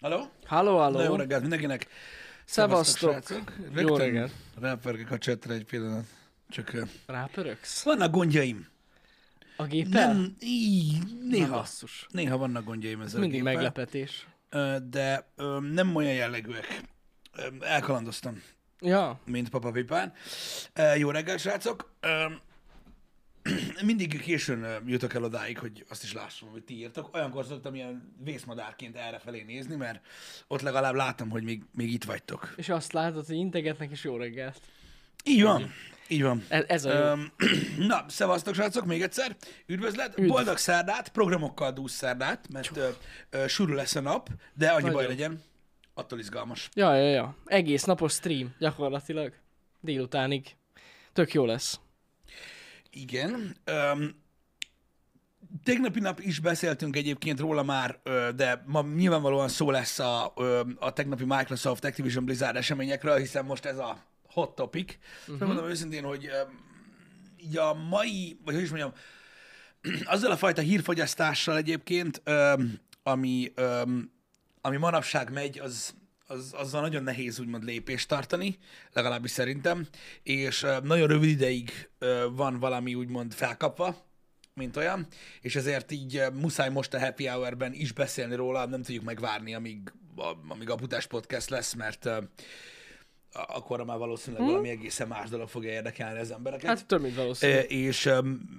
Halló? Halló, Na, jó halló. reggelt mindenkinek. Szevasztok. Jó reggelt. Rápörgök a csetre egy pillanat. Csak Rápöröksz? vannak gondjaim. A géppel? Nem, így, Na, néha. basszus. Néha vannak gondjaim ezzel Ez mindig a meglepetés. De nem olyan jellegűek. Elkalandoztam, Ja, mint Papa Pipán. Jó reggel, srácok. Mindig későn jutok el odáig, hogy azt is lássam, hogy ti írtok. Olyankor szoktam ilyen vészmadárként errefelé nézni, mert ott legalább látom, hogy még, még itt vagytok. és azt látod, hogy integetnek, és jó reggelt. Így van. Így van. Ez, ez a jó. Öm, na, szevasztok, srácok, még egyszer. Üdvözlet. Üdv. Boldog szerdát, programokkal dúsz szerdát, mert ö, ö, sűrű lesz a nap, de annyi baj Nagyon. legyen, attól izgalmas. Ja, ja, ja. Egész napos stream, gyakorlatilag. Délutánig. Tök jó lesz. Igen. Öm, tegnapi nap is beszéltünk egyébként róla már, de ma nyilvánvalóan szó lesz a, a tegnapi Microsoft Activision Blizzard eseményekről, hiszen most ez a hot topic. Uh-huh. Megmondom őszintén, hogy így a mai, vagy hogy is mondjam, azzal a fajta hírfogyasztással egyébként, ami, ami manapság megy, az, az, azzal nagyon nehéz úgymond lépést tartani, legalábbis szerintem, és nagyon rövid ideig van valami úgymond felkapva, mint olyan, és ezért így muszáj most a Happy Hour-ben is beszélni róla, nem tudjuk megvárni, amíg a, amíg a Putás Podcast lesz, mert akkor már valószínűleg hmm? valami egészen más dolog fogja érdekelni az embereket. Hát több, mint valószínű. És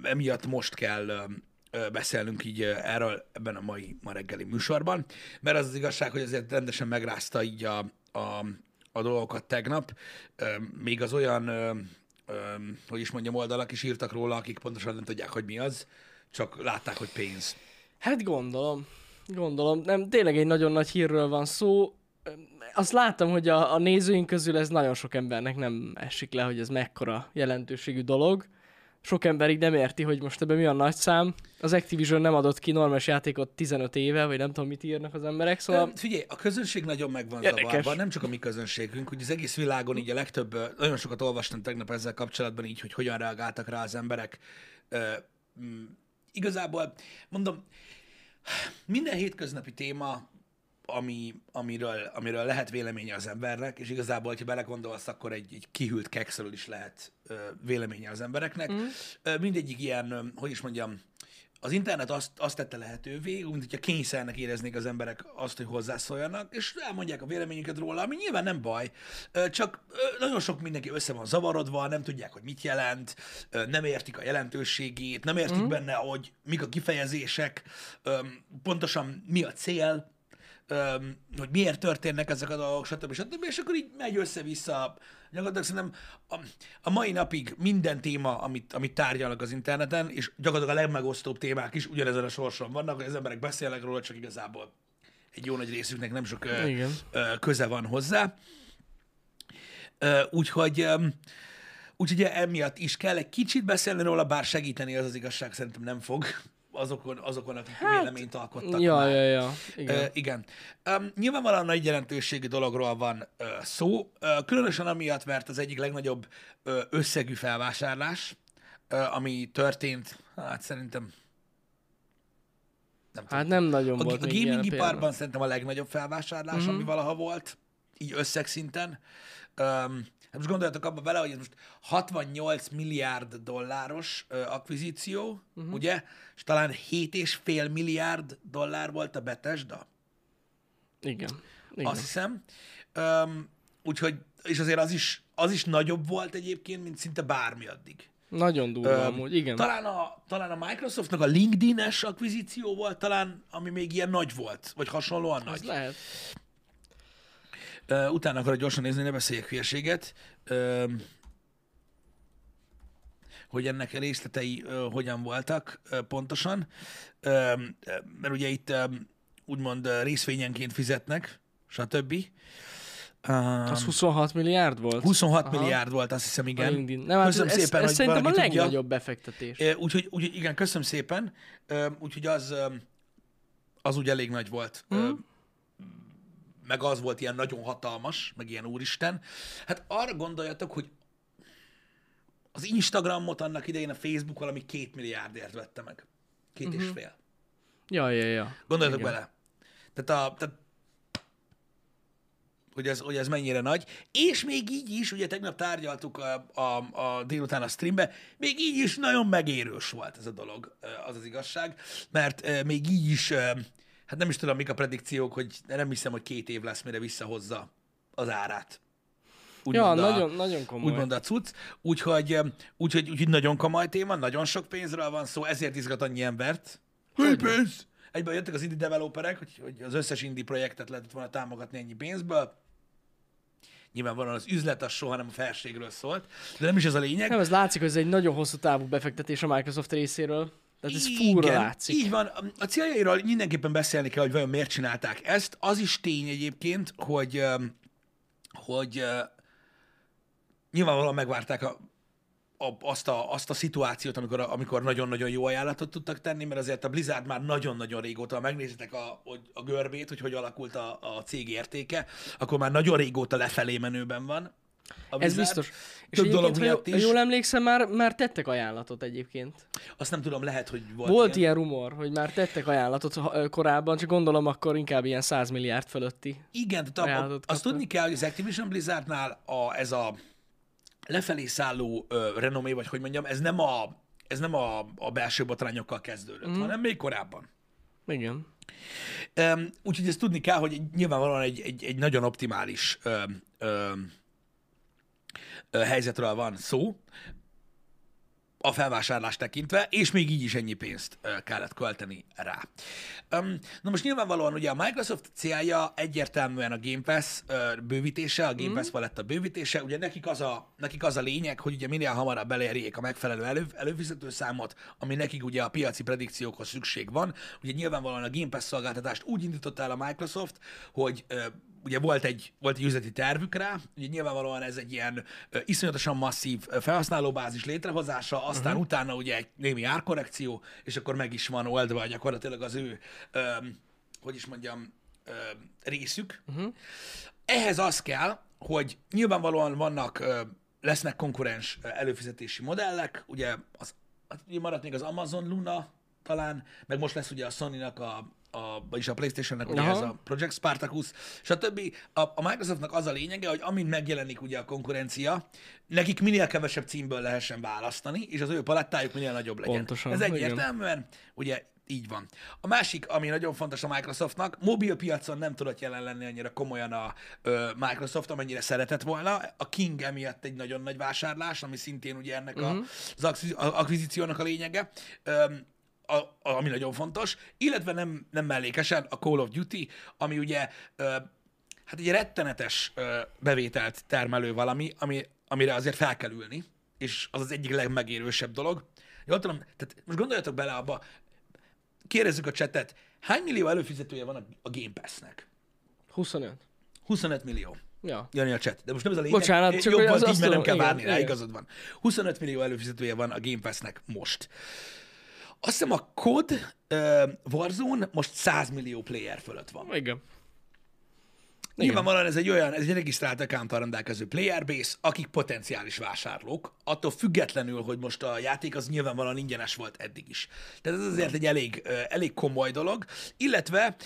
emiatt most kell beszélnünk így erről ebben a mai ma reggeli műsorban, mert az az igazság, hogy azért rendesen megrázta így a, a, a dolgokat tegnap. Még az olyan, hogy is mondjam, oldalak is írtak róla, akik pontosan nem tudják, hogy mi az, csak látták, hogy pénz. Hát gondolom. Gondolom. Nem, tényleg egy nagyon nagy hírről van szó. Azt láttam, hogy a, a nézőink közül ez nagyon sok embernek nem esik le, hogy ez mekkora jelentőségű dolog. Sok ember így nem érti, hogy most ebben mi a nagy szám. Az Activision nem adott ki normális játékot 15 éve, vagy nem tudom, mit írnak az emberek, szóval... Szóval... Figyelj, a közönség nagyon meg van Érdekes. zavarva, nem csak a mi közönségünk, hogy az egész világon így a legtöbb, nagyon sokat olvastam tegnap ezzel kapcsolatban így, hogy hogyan reagáltak rá az emberek. Ö, igazából, mondom, minden hétköznapi téma, ami, amiről, amiről lehet véleménye az embernek, és igazából, ha belegondolsz, akkor egy, egy kihűlt kekszről is lehet ö, véleménye az embereknek. Mm. Ö, mindegyik ilyen, ö, hogy is mondjam, az internet azt, azt tette lehetővé, mint hogyha kényszernek éreznék az emberek azt, hogy hozzászóljanak, és elmondják a véleményüket róla, ami nyilván nem baj, csak nagyon sok mindenki össze van zavarodva, nem tudják, hogy mit jelent, nem értik a jelentőségét, nem értik mm. benne, hogy mik a kifejezések, pontosan mi a cél, öm, hogy miért történnek ezek a dolgok, stb. stb. És akkor így megy össze-vissza. Gyakorlatilag szerintem a, a mai napig minden téma, amit, amit tárgyalnak az interneten, és gyakorlatilag a legmegosztóbb témák is ugyanezen a sorson vannak, hogy az emberek beszélnek róla, csak igazából egy jó nagy részüknek nem sok ö, Igen. ö, köze van hozzá. Ö, Úgyhogy öm, Úgyhogy emiatt is kell egy kicsit beszélni róla, bár segíteni az az igazság szerintem nem fog azokon, azokon akik hát, véleményt alkottak Ja, már. ja, ja. Igen. Ö, igen. Um, nyilvánvalóan nagy jelentőségű dologról van ö, szó, ö, különösen amiatt, mert az egyik legnagyobb ö, összegű felvásárlás, ö, ami történt, hát szerintem nem tudom. Hát nem nagyon A, volt a gaming iparban szerintem a legnagyobb felvásárlás, Mhm. mm-hmm. ami valaha volt, így összegszinten. Um, hát most gondoljatok abba bele, hogy ez most 68 milliárd dolláros akvizíció, uh-huh. ugye? És talán 7,5 milliárd dollár volt a Bethesda, Igen. Igen. azt hiszem. Um, úgyhogy, és azért az is, az is nagyobb volt egyébként, mint szinte bármi addig. Nagyon durva Öm, amúgy, igen. Talán a, talán a Microsoftnak a LinkedIn-es akvizíció volt talán, ami még ilyen nagy volt, vagy hasonlóan Az nagy. lehet. Uh, utána akarok gyorsan nézni, ne beszéljek hülyeséget. Uh, hogy ennek a részletei uh, hogyan voltak uh, pontosan. Uh, mert ugye itt úgymond uh, részvényenként fizetnek, stb. Uh, Az 26 milliárd volt? 26 Aha. milliárd volt, azt hiszem, igen. LinkedIn. Nem, hát Köszönöm ez, szépen, ez hogy szerintem a valaki tudja. legnagyobb befektetés. Úgyhogy, úgyhogy igen, köszönöm szépen. Úgyhogy az, az úgy elég nagy volt. Ö, Meg az volt ilyen nagyon hatalmas, meg ilyen úristen. Hát arra gondoljatok, hogy az Instagramot annak idején a Facebook valami két milliárdért vette meg. Két és fél. Ja, ja, ja. Gondoljatok Igen. bele. Tehát, a, tehát hogy ez, hogy ez mennyire nagy. És még így is, ugye tegnap tárgyaltuk a, a, a délután a streambe, még így is nagyon megérős volt ez a dolog, az az igazság, mert még így is, hát nem is tudom, mik a predikciók, hogy nem hiszem, hogy két év lesz, mire visszahozza az árát. Ja, a, nagyon, nagyon komoly. Úgymond a cucc. Úgyhogy, úgyhogy, úgyhogy nagyon komoly téma, nagyon sok pénzről van szó, ezért izgat annyi embert. Hogy pénz? Egyben jöttek az indie developerek, hogy, hogy az összes indie projektet lehetett volna támogatni ennyi pénzből. Nyilvánvalóan az üzlet az soha nem a felségről szólt, de nem is ez a lényeg. Nem, ez látszik, hogy ez egy nagyon hosszú távú befektetés a Microsoft részéről. Tehát ez fúra látszik. Így van. A céljairól mindenképpen beszélni kell, hogy vajon miért csinálták ezt. Az is tény egyébként, hogy, hogy nyilvánvalóan megvárták a, a, azt, a, azt a szituációt, amikor, amikor nagyon-nagyon jó ajánlatot tudtak tenni, mert azért a Blizzard már nagyon-nagyon régóta, ha megnézitek a, a görbét, hogy hogy alakult a, a cég értéke, akkor már nagyon régóta lefelé menőben van. Ez biztos. És Több dolog miatt is. jól emlékszem, már, már tettek ajánlatot egyébként. Azt nem tudom, lehet, hogy volt Volt ilyen, ilyen rumor, hogy már tettek ajánlatot korábban, csak gondolom akkor inkább ilyen 100 milliárd fölötti Igen, tehát azt tudni kell, hogy az Activision Blizzardnál a, ez a lefelé szálló ö, renomé, vagy hogy mondjam, ez nem a, ez nem a, a belső botrányokkal kezdődött, mm. hanem még korábban. Igen. Um, úgyhogy ezt tudni kell, hogy nyilvánvalóan egy, egy, egy nagyon optimális ö, ö, helyzetről van szó, a felvásárlást tekintve, és még így is ennyi pénzt kellett költeni rá. Na most nyilvánvalóan ugye a Microsoft célja egyértelműen a Game Pass bővítése, a Game. Pass lett a bővítése, ugye nekik az a, nekik az a lényeg, hogy ugye minél hamarabb elérjék a megfelelő elő, előfizető számot, ami nekik ugye a piaci predikciókhoz szükség van. Ugye nyilvánvalóan a Game Pass szolgáltatást úgy indította el a Microsoft, hogy ugye volt egy, volt egy üzleti tervük rá, ugye nyilvánvalóan ez egy ilyen uh, iszonyatosan masszív felhasználóbázis létrehozása, aztán uh-huh. utána ugye egy némi árkorrekció, és akkor meg is van oldva gyakorlatilag az ő, um, hogy is mondjam, um, részük. Uh-huh. Ehhez az kell, hogy nyilvánvalóan vannak, uh, lesznek konkurens előfizetési modellek, ugye az, hát maradt még az Amazon Luna talán, meg most lesz ugye a Sony-nak a, a, vagyis a Playstation-nek ugye ez a Project Spartacus, stb. A, a Microsoftnak az a lényege, hogy amint megjelenik ugye a konkurencia, nekik minél kevesebb címből lehessen választani, és az ő palettájuk minél nagyobb legyen. Pontosan, ez egyértelműen, igen. ugye így van. A másik, ami nagyon fontos a Microsoftnak, mobil piacon nem tudott jelen lenni annyira komolyan a ö, Microsoft, amennyire szeretett volna. A King emiatt egy nagyon nagy vásárlás, ami szintén ugye ennek uh-huh. a, az akvizíciónak a lényege. Ö, a, ami nagyon fontos, illetve nem, nem mellékesen a Call of Duty, ami ugye hát egy rettenetes bevételt termelő valami, ami, amire azért fel kell ülni, és az az egyik legmegérősebb dolog. Jól tudom, tehát most gondoljatok bele abba, kérdezzük a csetet, hány millió előfizetője van a, a Game Pass-nek? 25. 25 millió. Ja. Jani a chat. De most nem ez a lényeg. Bocsánat, csak Jobb az volt így, mert nem kell várni rá, igazad van. 25 millió előfizetője van a Game Pass-nek most. Azt hiszem a COD uh, Warzone most 100 millió player fölött van. Igen. Nyilvánvalóan ez egy olyan, ez egy regisztrált account rendelkező player base, akik potenciális vásárlók, attól függetlenül, hogy most a játék az nyilvánvalóan ingyenes volt eddig is. Tehát ez azért egy elég, elég komoly dolog, illetve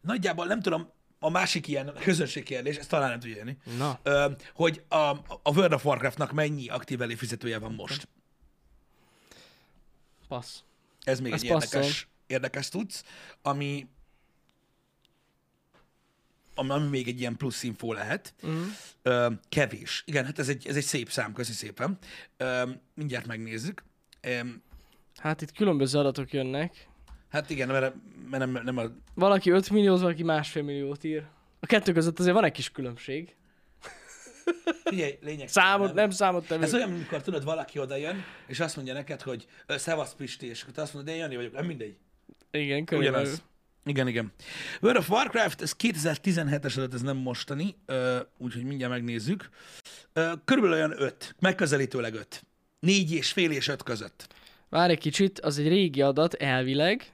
nagyjából nem tudom, a másik ilyen közönségkérdés, ezt talán nem tudja jönni, Na. hogy a, a World of Warcraftnak mennyi aktív előfizetője van most. Passz. Ez még Ez egy érdekes, passzol. érdekes tudsz, ami, ami, ami még egy ilyen plusz info lehet. Uh-huh. Ö, kevés. Igen, hát ez egy, ez egy szép szám, köszi szépen. Ö, mindjárt megnézzük. Ö, Hát itt különböző adatok jönnek. hát igen, mert, mert nem, nem a... Valaki 5 milliót, valaki másfél milliót ír. A kettő között azért van egy kis különbség. Figyelj, lényeg. Számot, nem számot tevő. Ez olyan, amikor tudod, valaki oda jön, és azt mondja neked, hogy "Ö, szevasz Pisti, és akkor azt mondod, de én Jani vagyok, nem mindegy. Igen, körülbelül. Ugyanaz. Igen, igen. World of Warcraft, ez 2017-es adat, ez nem mostani, úgyhogy mindjárt megnézzük. Körülbelül olyan 5, megközelítőleg 5. Négy és fél és öt között. Várj egy kicsit, az egy régi adat elvileg,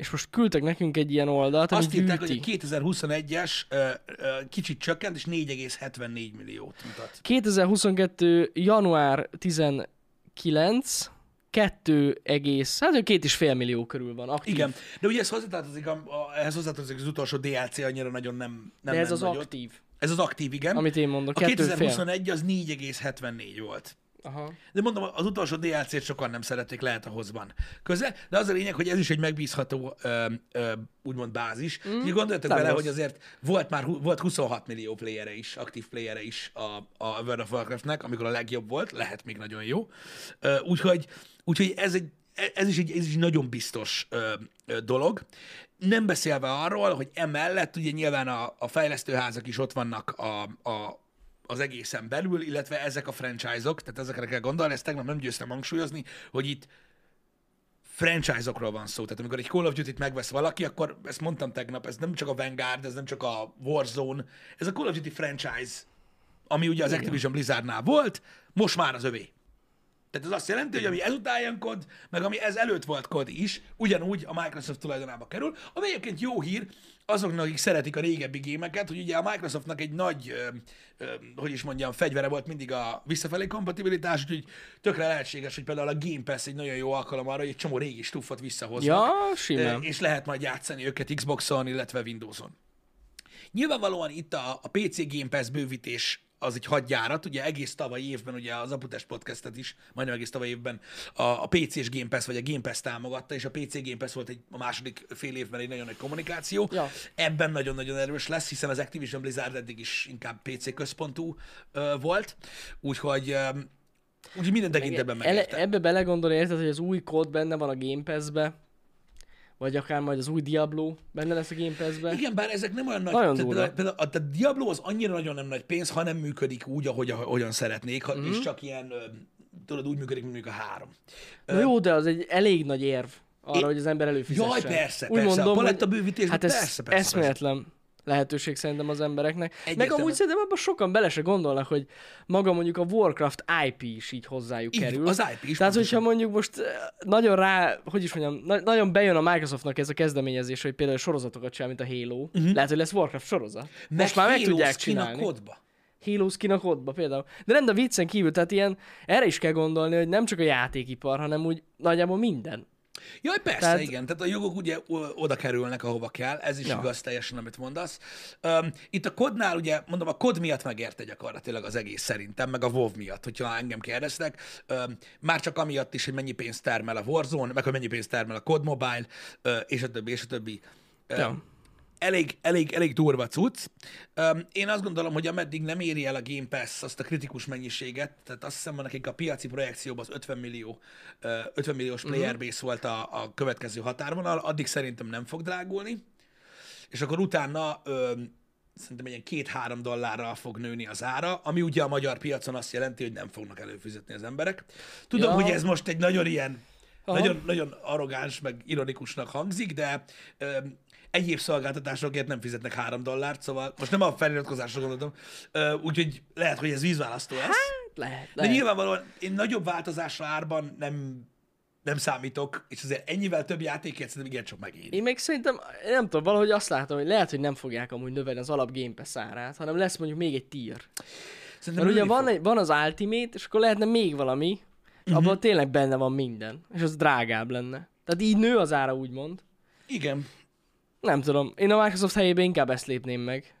és most küldtek nekünk egy ilyen oldalt, Azt írták, gyűjti. hogy a 2021-es ö, ö, kicsit csökkent, és 4,74 milliót mutat. 2022. január 19, 2 egész, hát két és fél millió körül van aktív. Igen, de ugye ez hozzátartozik, a, a, ehhez hozzátartozik az utolsó DLC, annyira nagyon nem, nem De ez ment az nagyot. aktív. Ez az aktív, igen. Amit én mondok, a kettő fél. 2021 az 4,74 volt. Aha. De mondom, az utolsó DLC-t sokan nem szerették, lehet ahhoz van köze, de az a lényeg, hogy ez is egy megbízható ö, ö, úgymond bázis. Mm, gondoljatok nem bele, hogy azért volt már volt 26 millió playere is, aktív playere is a, a World of Warcraftnek, amikor a legjobb volt, lehet még nagyon jó. Úgyhogy, úgyhogy ez, egy, ez, is egy, ez is egy nagyon biztos ö, ö, dolog. Nem beszélve arról, hogy emellett ugye nyilván a, a fejlesztőházak is ott vannak a, a, az egészen belül, illetve ezek a franchise-ok, tehát ezekre kell gondolni, ezt tegnap nem győztem hangsúlyozni, hogy itt franchise-okról van szó. Tehát amikor egy Call of Duty-t megvesz valaki, akkor ezt mondtam tegnap, ez nem csak a Vanguard, ez nem csak a Warzone, ez a Call of Duty franchise, ami ugye az Activision Blizzardnál volt, most már az övé. Tehát ez azt jelenti, hogy ami ezután jön kod, meg ami ez előtt volt kod is, ugyanúgy a Microsoft tulajdonába kerül, ami egyébként jó hír azoknak, akik szeretik a régebbi gémeket, hogy ugye a Microsoftnak egy nagy, ö, ö, hogy is mondjam, fegyvere volt mindig a visszafelé kompatibilitás, úgyhogy tökre lehetséges, hogy például a Game Pass egy nagyon jó alkalom arra, hogy egy csomó régi stuffot visszahoznak. Ja, simán. és lehet majd játszani őket Xboxon, illetve Windowson. Nyilvánvalóan itt a, a PC Game Pass bővítés az egy hadjárat, ugye egész tavaly évben, ugye az Aputest podcastet is, majdnem egész tavaly évben a, a PC-s Game Pass, vagy a Game Pass támogatta, és a PC Game Pass volt egy, a második fél évben egy nagyon nagy kommunikáció. Ja. Ebben nagyon-nagyon erős lesz, hiszen az Activision Blizzard eddig is inkább PC központú ö, volt, úgyhogy, ö, úgyhogy minden tekintetben megérte. ebbe belegondolni, érted, hogy az új kód benne van a Game Pass-be, vagy akár majd az új Diablo benne lesz a Game Pass-be. Igen, bár ezek nem olyan nagy... Nagyon tehát durva. például, a, a Diablo az annyira nagyon nem nagy pénz, ha nem működik úgy, ahogy, ahogyan szeretnék, ha, Mhm. és csak ilyen, tudod, úgy működik, mint mondjuk a három. Na jó, de az egy elég nagy érv arra, É- hogy az ember előfizessen. Jaj, persze, Úgy persze, a mondom, paletta hogy- bővítésben Hát ez persze, persze, eszméletlen lehetőség szerintem az embereknek. Meg Egyértelműen. amúgy szerintem abban sokan bele se gondolnak, hogy maga mondjuk a Warcraft IP is így hozzájuk Így, kerül. az IP is Tehát, hogyha mondjuk most eh, nagyon rá, hogy is mondjam, na- nagyon bejön a Microsoftnak ez a kezdeményezés, hogy például sorozatokat csinál, mint a Halo. Uh-huh. Lehet, hogy lesz Warcraft sorozat. Meg most már meg Halo tudják skin a csinálni. kodba. Halo skin a kodba például. De nem, de viccen kívül, tehát ilyen, erre is kell gondolni, hogy nem csak a játékipar, hanem úgy nagyjából minden. Jaj, persze, Tehát- igen. Tehát a jogok ugye oda kerülnek, ahova kell. Ez is Ja. igaz teljesen, amit mondasz. Um, itt a kodnál ugye, mondom, a kod miatt megérte gyakorlatilag az egész szerintem, meg a WoW miatt, hogyha engem kérdeztek. Um, már csak amiatt is, hogy mennyi pénzt termel a Warzone, meg hogy mennyi pénzt termel a Cod Mobile, uh, és a többi, és a többi. Um, Ja. Elég, elég, elég durva cucc. Én azt gondolom, hogy ameddig nem éri el a Game Pass azt a kritikus mennyiséget, tehát azt hiszem, hogy nekik a piaci projekcióban az 50 millió, uh, 50 milliós player base volt a, a következő határvonal, addig szerintem nem fog drágulni, és akkor utána um, szerintem ilyen két-három dollárral fog nőni az ára, ami ugye a magyar piacon azt jelenti, hogy nem fognak előfizetni az emberek. Tudom, Ja. hogy ez most egy nagyon ilyen, Aha. nagyon, nagyon arrogáns, meg ironikusnak hangzik, de egyéb szolgáltatásokért nem fizetnek három dollárt, szóval most nem a feliratkozásra gondoltam, úgyhogy lehet, hogy ez vízválasztó lesz. Lehet, De lehet. nyilvánvalóan én nagyobb változásra árban nem, nem számítok, és azért ennyivel több játékért szerintem igencsak megéri. Én meg szerintem, nem tudom, valahogy azt látom, hogy lehet, hogy nem fogják amúgy növelni az alap Game Pass árát, hanem lesz mondjuk még egy tier. Szerintem Mert ugye van, egy, van az Ultimate, és akkor lehetne még valami, Mhm. abban tényleg benne van minden, és az drágább lenne. Tehát így nő az ára, úgymond. Igen. Nem tudom, én a Microsoft helyében inkább ezt lépném meg.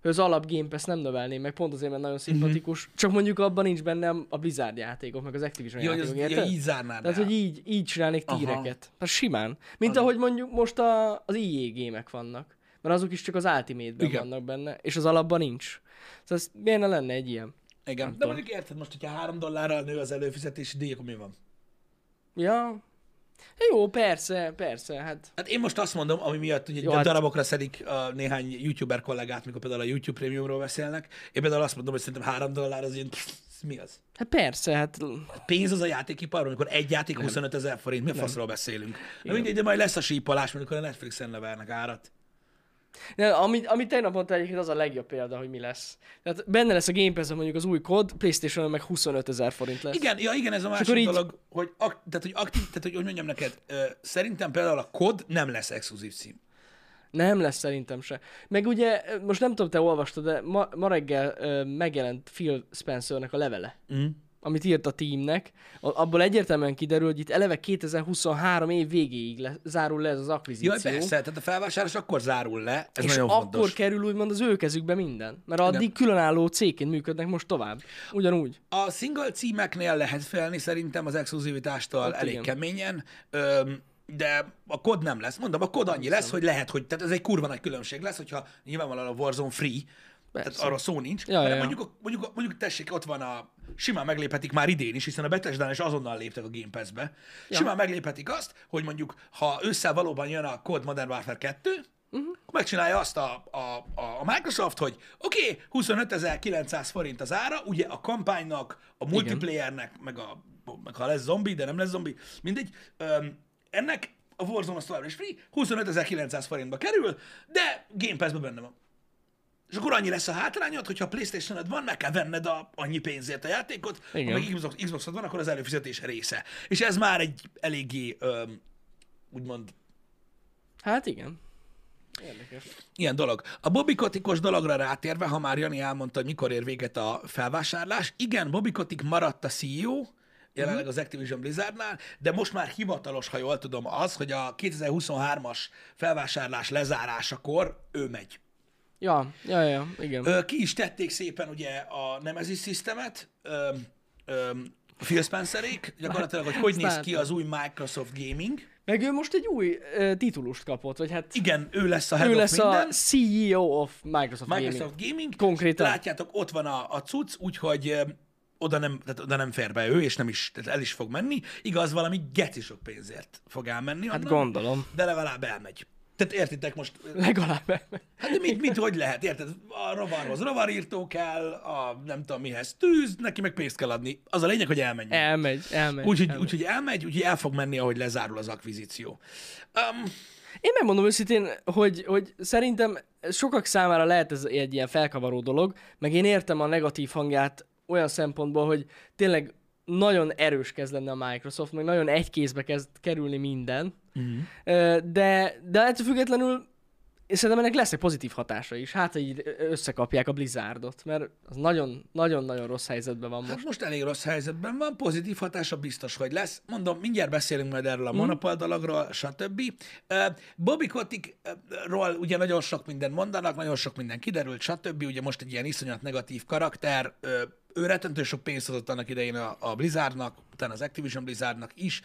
Hogy az alap Game Pass nem növelném meg, pont azért, mert nagyon szimpatikus. Mhm. Csak mondjuk abban nincs benne a Blizzard játékok, meg az Activision Ja, az, játékok, ja, érted? így zárnád Tehát, el. hogy így, így csinálnék Aha. tíreket. Hát simán. Mint ahogy mondjuk most a, az EA gémek vannak. Mert azok is csak az Ultimate-ben Igen. vannak benne, és az alapban nincs. Szóval ez miért ne lenne egy ilyen? Igen. De tudom. mondjuk érted, most, hogyha három dollárral nő az előfizetési díj, akkor mi van? Ja. Jó, persze, persze, hát Hát én most azt mondom, ami miatt ugye Jó, hát- darabokra szedik a néhány youtuber kollégát, mikor például a YouTube Premiumról beszélnek. Én például azt mondom, hogy szerintem 3 dollár az ilyen, pff, mi az? Hát persze, hát Pénz az a játékipar, amikor egy játék 25 ezer forint, mi faszról beszélünk? Na mindegy, de majd lesz a sípolás, amikor a Netflixen levernek árat. De, amit, amit tegnap mondta egyébként az a legjobb példa, hogy mi lesz. Tehát benne lesz a Game Pass-en mondjuk az új kód, playstation meg 25 ezer forint lesz. Igen, ja, igen, ez a másik így- dolog, hogy, ak- tehát, hogy aktív, tehát, hogy, hogy mondjam neked, ö, szerintem például a kod nem lesz exkluzív cím. Nem lesz szerintem se. Meg ugye, most nem tudom, te olvastad, de ma, ma reggel ö, megjelent Phil Spencernek a levele. Mm. Amit írt a teamnek, abból egyértelműen kiderül, hogy itt eleve 2023 év végéig le, zárul le ez az akvizíció. Jaj, persze, tehát a felvásárlás akkor zárul le, ez és nagyon akkor fontos. kerül úgymond az ő kezükbe minden. Mert addig Igen. különálló cégként működnek most tovább. Ugyanúgy. A single címeknél lehet félni szerintem az exkluzivitástól elég igen. keményen, öm, de a kod nem lesz. Mondom, a kod annyi lesz, hogy lehet, hogy tehát ez egy kurva nagy különbség lesz, hogyha nyilvánvalóan a Warzone free, tehát Persze. arról szó nincs. Ja, hanem ja. Mondjuk, mondjuk, mondjuk tessék, ott van a simán megléphetik már idén is, hiszen a Bethesda is azonnal léptek a Game Pass-be. Ja. Simán megléphetik azt, hogy mondjuk, ha ősszel valóban jön a COD Modern Warfare 2, Mhm. uh-huh. megcsinálja azt a, a, a, Microsoft, hogy oké, okay, 25.900 forint az ára, ugye a kampánynak, a multiplayernek, meg, a, meg ha lesz zombi, de nem lesz zombi, mindegy, öm, ennek a Warzone az továbbra is free, 25.900 forintba kerül, de Game Pass-ben benne van. És akkor annyi lesz a hátrányod, hogyha a playstation van, meg kell venned a, annyi pénzért a játékot, Igen. ha meg Xbox, Xboxod van, akkor az előfizetés része. És ez már egy eléggé, öm, úgymond, Hát igen. Érdekes. ilyen dolog. A Bobby Kotikos dologra rátérve, ha már Jani elmondta, hogy mikor ér véget a felvásárlás, igen, Bobby Kotik maradt a CEO, jelenleg az Activision Blizzardnál, de most már hivatalos, ha jól tudom, az, hogy a 2023-as felvásárlás lezárásakor ő megy. Ja, ja, ja, igen. Ö, ki is tették szépen ugye a Nemesis Systemet, ö, ö, Phil Spencerék, gyakorlatilag, hogy hogy néz ki az új Microsoft Gaming. Meg ő most egy új uh, titulust kapott, vagy hát Igen, ő lesz a head ő lesz minden. a CEO of Microsoft, Microsoft Gaming. Gaming. Konkrétan. Látjátok, ott van a, a cucc, úgyhogy oda nem, tehát oda nem fér be ő, és nem is, tehát el is fog menni. Igaz, valami geci sok pénzért fog elmenni Hát onnan, gondolom. de legalább elmegy. Tehát értitek most, Legalább. Hát de mit, mit, hogy lehet, érted? A rovarhoz rovarírtó kell, a nem tudom mihez tűz, neki meg pénzt kell adni. Az a lényeg, hogy elmenjen. Elmegy, elmegy. Úgyhogy elmegy. úgy, elmegy, úgyhogy el fog menni, ahogy lezárul az akvizíció. Um, Én megmondom őszintén, hogy, hogy szerintem sokak számára lehet ez egy ilyen felkavaró dolog, meg én értem a negatív hangját olyan szempontból, hogy tényleg nagyon erős kezd lenni a Microsoft, meg nagyon egy kézbe kezd kerülni minden, uh-huh. de, de ettől függetlenül és szerintem ennek lesz egy pozitív hatása is. Hát, hogy összekapják a Blizzardot, mert az nagyon, nagyon-nagyon rossz helyzetben van most. hát most elég rossz helyzetben van, pozitív hatása biztos, hogy lesz. Mondom, mindjárt beszélünk majd erről a monopól dologról, stb. Bobby Kotickról ugye nagyon sok minden mondanak, nagyon sok minden kiderült, stb. Ugye most egy ilyen iszonyat negatív karakter, ő rettentő sok pénzt adott annak idején a, a Blizzardnak, utána az Activision Blizzardnak is.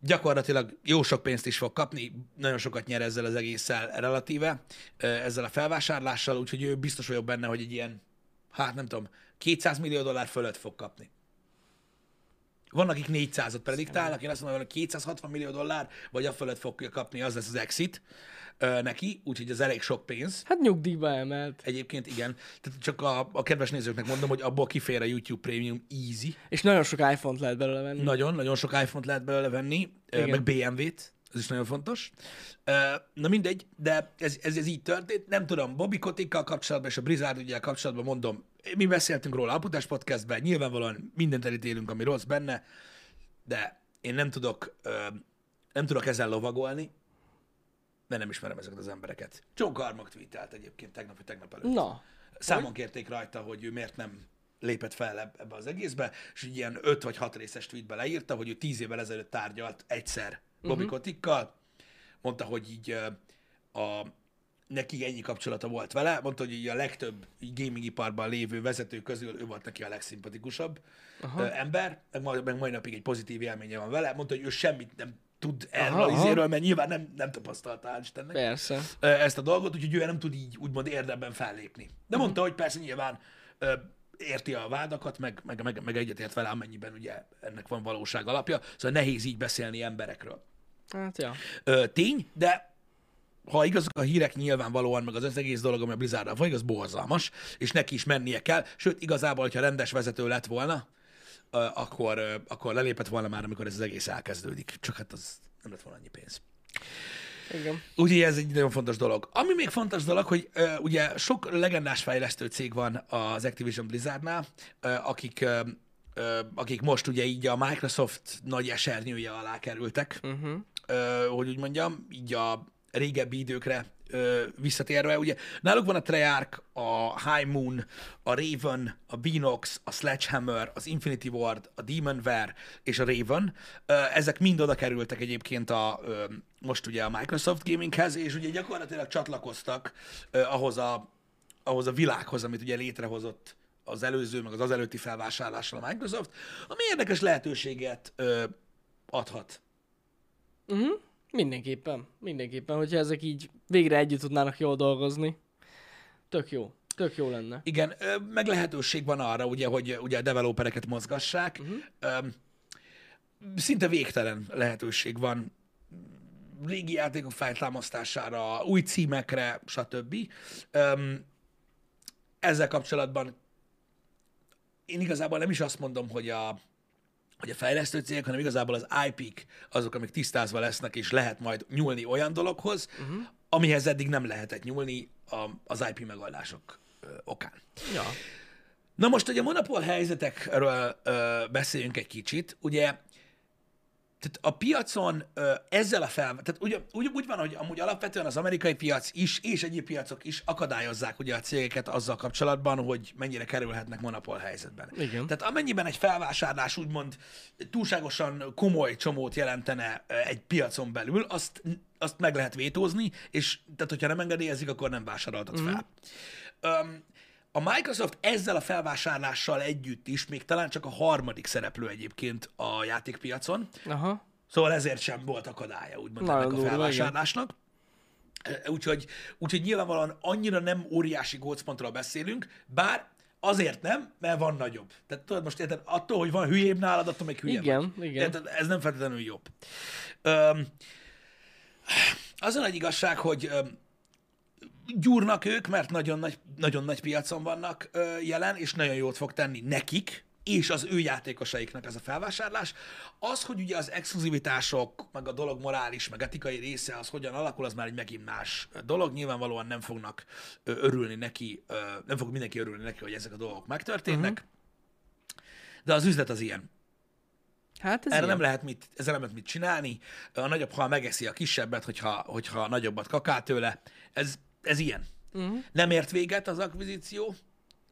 Gyakorlatilag jó sok pénzt is fog kapni, nagyon sokat nyer ezzel az egésszel relatíve, ezzel a felvásárlással, úgyhogy ő biztos vagyok benne, hogy egy ilyen, hát nem tudom, 200 millió dollár fölött fog kapni. Van, akik 400-ot prediktálnak, én azt mondom, hogy 260 millió dollár, vagy a fölött fogja kapni, az lesz az exit ö, neki, úgyhogy ez elég sok pénz. Hát nyugdíjba emelt. Egyébként igen, tehát csak a, a kedves nézőknek mondom, hogy abból kifér a YouTube Premium easy. És nagyon sok iPhone-t lehet belőle venni. Nagyon, nagyon sok iPhone-t lehet belőle venni, Igen. meg BMW-t, ez is nagyon fontos. Na mindegy, de ez, ez, ez így történt. Nem tudom, Bobby Kotikkal kapcsolatban és a Blizzard ügyel kapcsolatban mondom, mi beszéltünk róla a Putás Podcastben, nyilvánvalóan mindent elítélünk, ami rossz benne, de én nem tudok, nem tudok ezzel lovagolni, mert nem ismerem ezeket az embereket. John Carmack tweetelt egyébként tegnap, vagy tegnap előtt. Na, Számon kérték rajta, hogy ő miért nem lépett fel eb- ebbe az egészbe, és egy ilyen öt vagy hat részes tweetbe leírta, hogy ő tíz évvel ezelőtt tárgyalt egyszer Bobby uh-huh. Kotikkal, mondta, hogy így a, neki ennyi kapcsolata volt vele, mondta, hogy így a legtöbb így gaming iparban lévő vezető közül ő volt neki a legszimpatikusabb ö, ember, meg, meg mai napig egy pozitív élménye van vele, mondta, hogy ő semmit nem tud erről Aha, az izéről, mert nyilván nem, nem tapasztalta, hál' Istennek persze. ezt a dolgot, úgyhogy ő nem tud így úgymond érdemben fellépni. De Mhm. mondta, hogy persze nyilván ö, érti a vádakat, meg, meg, meg, meg egyetért vele, amennyiben ugye ennek van valóság alapja, szóval nehéz így beszélni emberekről. Hát ja. Ö, tény, de ha igazak a hírek nyilvánvalóan, meg az, az egész dolog, ami a Blizzardnal van, igaz, borzalmas, és neki is mennie kell. Sőt, igazából, hogyha rendes vezető lett volna, akkor, akkor lelépett volna már, amikor ez az egész elkezdődik. Csak hát az nem lett volna annyi pénz. Igen. Úgyhogy ez egy nagyon fontos dolog. Ami még fontos dolog, hogy uh, ugye sok legendás fejlesztő cég van az Activision Blizzardnál, uh, akik, uh, uh, akik most ugye így a Microsoft nagy esernyője alá kerültek, Uh-huh. uh, hogy úgy mondjam, így a, régebbi időkre ö, visszatérve. Ugye náluk van a Treyarch, a High Moon, a Raven, a Beanox, a Sledgehammer, az Infinity Ward, a Demonware és a Raven. Ö, ezek mind oda kerültek egyébként a, ö, most ugye a Microsoft Gaminghez, és ugye gyakorlatilag csatlakoztak ö, ahhoz a ahhoz a világhoz, amit ugye létrehozott az előző, meg az az előtti felvásárlással a Microsoft, ami érdekes lehetőséget ö, adhat. Uh-huh. Mindenképpen, mindenképpen, hogyha ezek így végre együtt tudnának jól dolgozni. Tök jó, tök jó lenne. Igen, meg lehetőség van arra, ugye, hogy ugye a developereket mozgassák. Uh-huh. Szinte végtelen lehetőség van régi játékok feltámasztására, új címekre, stb. Ezzel kapcsolatban én igazából nem is azt mondom, hogy a, hogy a fejlesztő cégek, hanem igazából az IP-k azok, amik tisztázva lesznek, és lehet majd nyúlni olyan dologhoz, uh-huh. amihez eddig nem lehetett nyúlni a, az IP megoldások ö, okán. Ja. Na most, hogy a monopól helyzetekről ö, beszéljünk egy kicsit, ugye tehát a piacon ö, ezzel a fel... Tehát úgy, úgy, úgy van, hogy amúgy alapvetően az amerikai piac is, és egyéb piacok is akadályozzák ugye a cégeket azzal kapcsolatban, hogy mennyire kerülhetnek monopól helyzetben. Igen. Tehát amennyiben egy felvásárlás úgymond túlságosan komoly csomót jelentene egy piacon belül, azt, azt meg lehet vétózni, és tehát hogyha nem engedélyezik, akkor nem vásároltat fel. Öm, a Microsoft ezzel a felvásárlással együtt is még talán csak a harmadik szereplő egyébként a játékpiacon, Aha. szóval ezért sem volt akadálya, úgymond Nagyon ennek a felvásárlásnak. Úgyhogy, úgyhogy nyilvánvalóan annyira nem óriási gócpontról beszélünk, bár azért nem, mert van nagyobb. Tehát tudod, most érted, attól, hogy van hülyébb nálad, attól még hülyébb Igen, vagy. igen. Érted? Ez nem feltétlenül jobb. Öm, az a nagy igazság, hogy öm, gyúrnak ők, mert nagyon nagy, nagyon nagy piacon vannak ö, jelen, és nagyon jót fog tenni nekik, és az ő játékosaiknak ez a felvásárlás. Az, hogy ugye az exkluzivitások, meg a dolog morális, meg etikai része, az hogyan alakul, az már egy megint más dolog. Nyilvánvalóan nem fognak örülni neki, nem fog mindenki örülni neki, hogy ezek a dolgok megtörténnek. Uh-huh. De az üzlet az ilyen. Hát ez Erre ilyen. nem lehet mit, ezzel nem lehet mit csinálni. A nagyobb hal megeszi a kisebbet, hogyha, hogyha a nagyobbat kakál tőle. Ez, ez ilyen. Uh-huh. Nem ért véget az akvizíció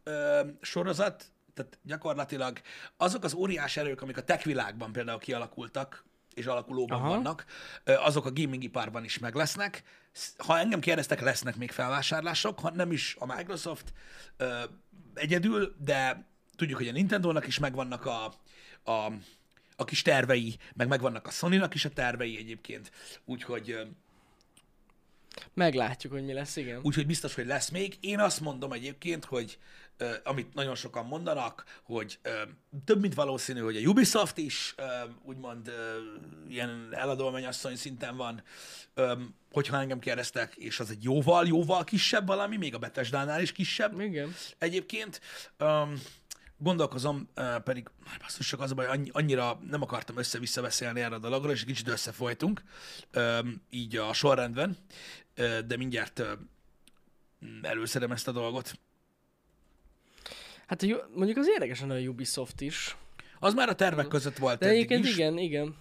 ö, sorozat, tehát gyakorlatilag azok az óriás erők, amik a tech világban például kialakultak, és alakulóban Aha. Vannak, azok a gaming iparban is meg lesznek. Sz- Ha engem kérdeztek, lesznek még felvásárlások, ha nem is a Microsoft ö, egyedül, de tudjuk, hogy a Nintendo-nak is megvannak a, a, a kis tervei, meg megvannak a Sony-nak is a tervei egyébként, úgyhogy Meglátjuk, hogy mi lesz, igen. Úgyhogy biztos, hogy lesz még. Én azt mondom egyébként, hogy uh, amit nagyon sokan mondanak, hogy uh, több mint valószínű, hogy a Ubisoft is uh, úgymond ilyen eladó mennyasszony szinten van, um, hogyha engem kérdeztek, és az egy jóval, jóval kisebb valami, még a Betesdánál is kisebb Igen. egyébként. Um, gondolkozom, uh, pedig már basszus, csak az a baj, annyi, annyira nem akartam össze-vissza beszélni erre a dologról, és kicsit összefolytunk, um, így a sorrendben, uh, de mindjárt uh, előszedem ezt a dolgot. Hát mondjuk az érdekes lenne a Ubisoft is. Az már a tervek között volt De egyébként is. igen, igen.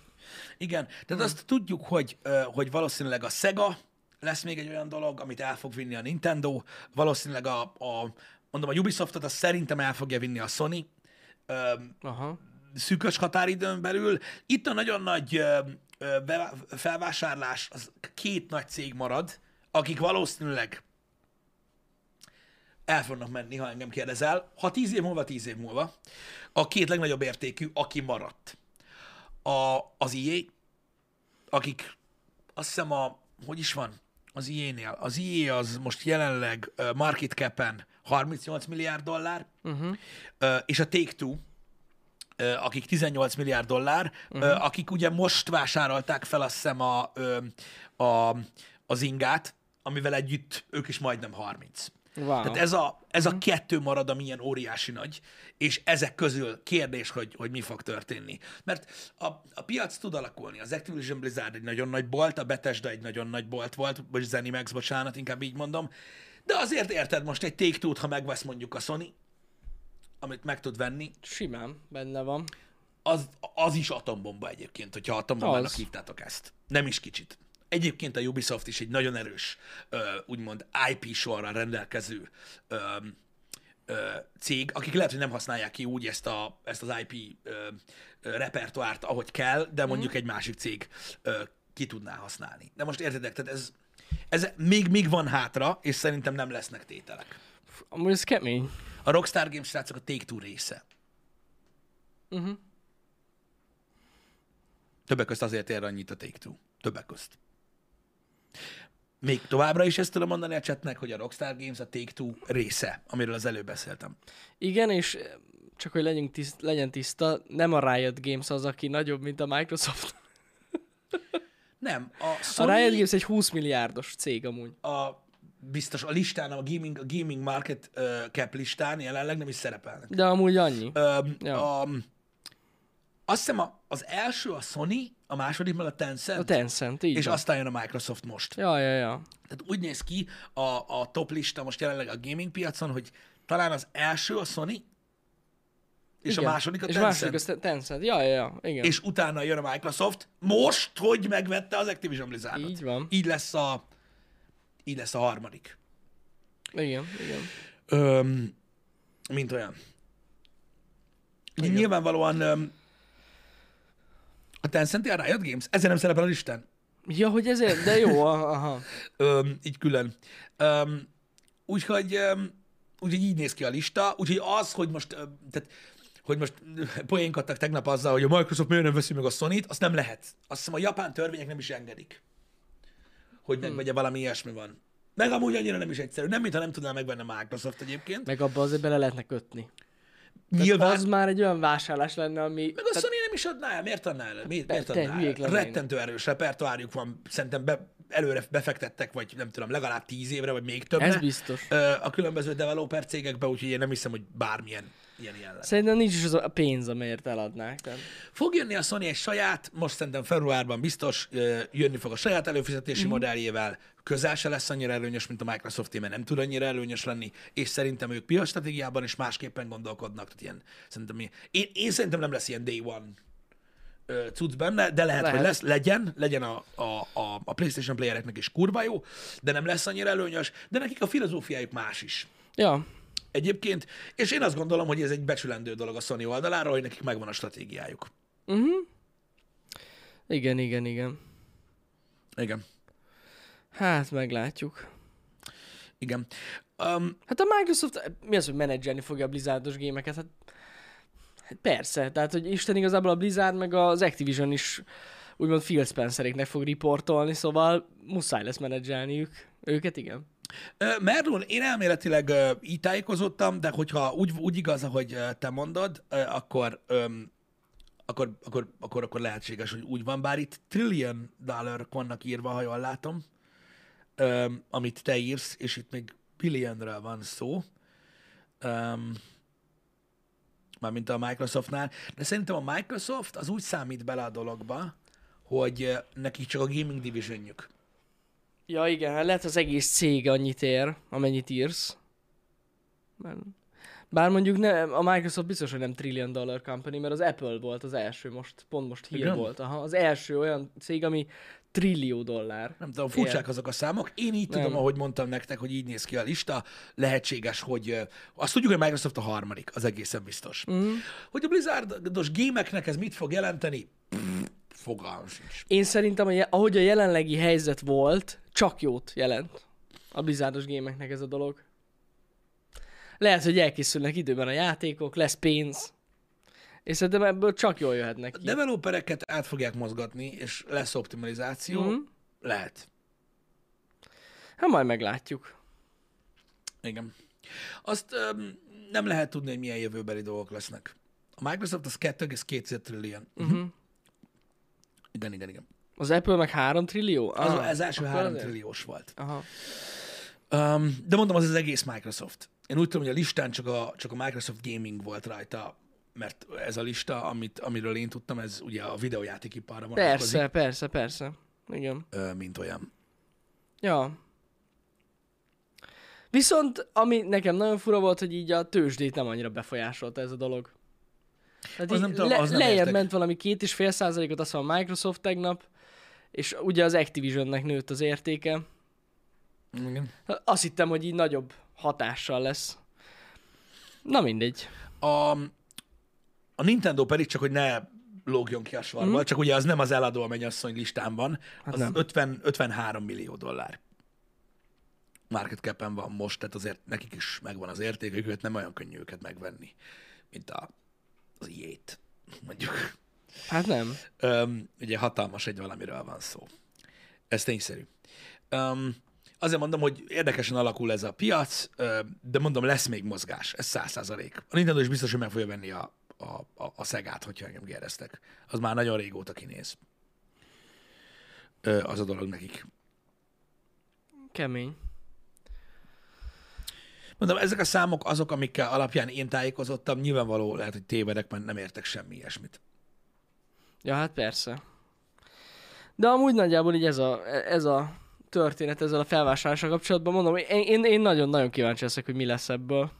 Igen, tehát azt tudjuk, hogy, hogy valószínűleg a Sega lesz még egy olyan dolog, amit el fog vinni a Nintendo, valószínűleg a, a mondom, a Ubisoftot azt szerintem el fogja vinni a Sony, ö, Aha. szűkös határidőn belül. Itt a nagyon nagy ö, ö, be- felvásárlás, az két nagy cég marad, akik valószínűleg el fognak menni, ha engem kérdezel. Ha tíz év múlva, tíz év múlva. A két legnagyobb értékű, aki maradt. A, az EA, akik azt hiszem a, hogy is van, az EA-nél. Az EA az most jelenleg market cap-en 38 milliárd dollár, uh-huh. és a Take-Two, akik 18 milliárd dollár, uh-huh. akik ugye most vásárolták fel azt hiszem a, a, az ingát, amivel együtt ők is majdnem 30. Wow. Tehát ez a, ez a kettő marad, ami ilyen óriási nagy, és ezek közül kérdés, hogy, hogy mi fog történni. Mert a, a piac tud alakulni. Az Activision Blizzard egy nagyon nagy bolt, a Bethesda egy nagyon nagy bolt volt, vagy Zenimax, bocsánat, inkább így mondom. De azért érted most egy take ha megvesz mondjuk a Sony, amit meg tud venni, Simán benne van. az, az is atombomba egyébként, hogyha atombombának Az. hívtátok ezt. Nem is kicsit. Egyébként a Ubisoft is egy nagyon erős, úgymond IP sorra rendelkező cég, akik lehet, hogy nem használják ki úgy ezt, a, ezt az IP repertoárt, ahogy kell, de mondjuk egy másik cég ki tudná használni. De most értedek, tehát ez, ez még, még van hátra, és szerintem nem lesznek tételek. Amúgy ez kemény. A Rockstar Games srácok a Take-Two része. Uh-huh. Többek közt azért ér annyit a Take-Two. Többek közt. Még továbbra is ezt tudom mondani a chatnek, hogy a Rockstar Games a Take-Two része, amiről az előbb beszéltem. Igen, és eh, csak hogy legyünk tiszt, legyen tiszta, nem a Riot Games az, aki nagyobb, mint a Microsoft. Nem, a A Sony, Riot Games egy 20 milliárdos cég amúgy. a, biztos a listán, a gaming, a gaming market uh, cap listán jelenleg nem is szerepelnek. De amúgy annyi. Um, Ja. a, azt hiszem a, az első a Sony, a második meg a Tencent, A Tencent, így és van. aztán jön a Microsoft most. Ja, ja, ja. Tehát úgy néz ki a, a top lista most jelenleg a gaming piacon, hogy talán az első a Sony, és igen. a második a és Tencent, második a Tencent. Ja, ja, ja. Igen. és utána jön a Microsoft, most, hogy megvette az Activision Blizzardot. Így van. Így lesz a, így lesz a harmadik. Igen, igen. Öm, mint olyan. Igen. Nyilvánvalóan öm, a Tencent a Riot Games, ezért nem szerepel a listán. Ja, hogy ezért? De jó, aha. Öm, így külön. Öm, úgyhogy, öm, úgyhogy így néz ki a lista, úgyhogy az, hogy most, öm, tehát, hogy most poénkodtak tegnap azzal, hogy a Microsoft miért nem veszi meg a Sony-t, azt nem lehet. Azt hiszem a japán törvények nem is engedik, hogy megvegye valami ilyesmi van. Meg amúgy annyira nem is egyszerű. Nem, mintha nem tudná megvenni a Microsoft egyébként. Meg abba azért bele lehetne kötni. Nyilván, Az már egy olyan vásárlás lenne, ami... meg a Sony nem is adná el. Miért adná el? Miért, miért adná el? Rettentő erős repertoárjuk van. Szerintem be, előre befektettek, vagy nem tudom, legalább tíz évre, vagy még többre. Ez biztos. A különböző developer cégekbe, úgyhogy én nem hiszem, hogy bármilyen ilyen lesz. Szerintem nincs is az a pénz, amelyért eladnák. Tehát... Fog jönni a Sony egy saját, most szerintem februárban biztos jönni fog a saját előfizetési mm. modelljével, közel se lesz annyira előnyös, mint a Microsoft, mert nem tud annyira előnyös lenni, és szerintem ők piac stratégiában is másképpen gondolkodnak. Tehát ilyen, szerintem, én, én szerintem nem lesz ilyen day one cucc benne, de lehet, lehet, hogy lesz, legyen, legyen a, a, a, a PlayStation playereknek is kurva jó, de nem lesz annyira előnyös, de nekik a filozófiájuk más is Ja, egyébként, és én azt gondolom, hogy ez egy becsülendő dolog a Sony oldaláról, hogy nekik megvan a stratégiájuk. igen, igen, igen. Igen. Hát meglátjuk. Igen. Um, Hát a Microsoft, mi az, hogy menedzselni fogja a Blizzardos gémeket? Hát, persze, tehát hogy Isten igazából a Blizzard meg az Activision is úgymond Phil Spenceréknek fog riportolni, szóval muszáj lesz menedzselniük őket, igen. Merlun, én elméletileg így tájékozottam, de hogyha úgy, úgy igaz, ahogy te mondod, akkor, akkor, akkor, akkor, akkor lehetséges, hogy úgy van, bár itt trillion dollarok vannak írva, ha jól látom, amit te írsz, és itt még billionről van szó. Mármint a Microsoftnál, de szerintem a Microsoft az úgy számít bele a dologba, hogy nekik csak a gaming divisionjük. Ja igen, hát lehet az egész cég annyit ér, amennyit írsz. Bár mondjuk ne, a Microsoft biztos, hogy nem trillion dollar company, mert az Apple volt az első, most pont most hír Igen? volt. Aha, az első olyan cég, ami trillió dollár. Nem tudom, furcsák Ér. azok a számok. Én így tudom, Nem. ahogy mondtam nektek, hogy így néz ki a lista. Lehetséges, hogy azt tudjuk, hogy Microsoft a harmadik, az egészen biztos. Mm. Hogy a Blizzardos gémeknek ez mit fog jelenteni? Fogalmam sincs. Én szerintem, je- ahogy a jelenlegi helyzet volt, csak jót jelent a Blizzardos gémeknek ez a dolog. Lehet, hogy elkészülnek időben a játékok, lesz pénz, és szerintem ebből csak jól jöhetnek ki. Developereket át fogják mozgatni, és lesz optimalizáció. Mhm. Mm. Lehet. Hát majd meglátjuk. Igen. Azt öm, nem lehet tudni, hogy milyen jövőbeli dolgok lesznek. A Microsoft az 2,2 trillion. Uh-huh. Igen, igen, igen. Az Apple meg 3 trillió? Az, Aha, az első akkor 3 azért. trilliós volt. Aha. Um, de mondom, az az egész Microsoft. Én úgy tudom, hogy a listán csak a, csak a Microsoft Gaming volt rajta, mert ez a lista, amit, amiről én tudtam, ez ugye a videójátékiparra vonatkozik, Persze, persze, persze. Igen. ö, mint olyan. Ja. Viszont, ami nekem nagyon fura volt, hogy így a tőzsdét nem annyira befolyásolta ez a dolog. Tehát Az nem tudom, le, az nem lejjebb értek. ment valami két és fél százalékot, azt mondom, a Microsoft tegnap, és ugye az Activisionnek nőtt az értéke. Igen. Azt hittem, hogy így nagyobb hatással lesz. Na mindegy. A, a Nintendo pedig csak, hogy ne lógjon ki a svarba, mm. csak ugye az nem az eladó a mennyasszony listán van, Hát az nem. 50, 53 millió dollár. Market cap van most, tehát azért nekik is megvan az értékük, őket nem olyan könnyű őket megvenni, mint a, az ilyét, mondjuk. Hát nem. Öm, ugye hatalmas egy valamiről van szó. Ez tényszerű. Öm, azért mondom, hogy érdekesen alakul ez a piac, de mondom, lesz még mozgás. Ez száz százalék. A Nintendo is biztos, hogy meg fogja venni a, a, a, a szegát, hogyha engem kérdeztek. Az már nagyon régóta kinéz. Ö, az a dolog nekik. Kemény. Mondom, ezek a számok azok, amikkel alapján én tájékozottam, nyilvánvaló lehet, hogy tévedek, mert nem értek semmi ilyesmit. Ja, hát persze. De amúgy nagyjából így ez a, ez a történet ezzel a felvásárlással kapcsolatban mondom, én, én, én nagyon-nagyon kíváncsi leszek, hogy mi lesz ebből.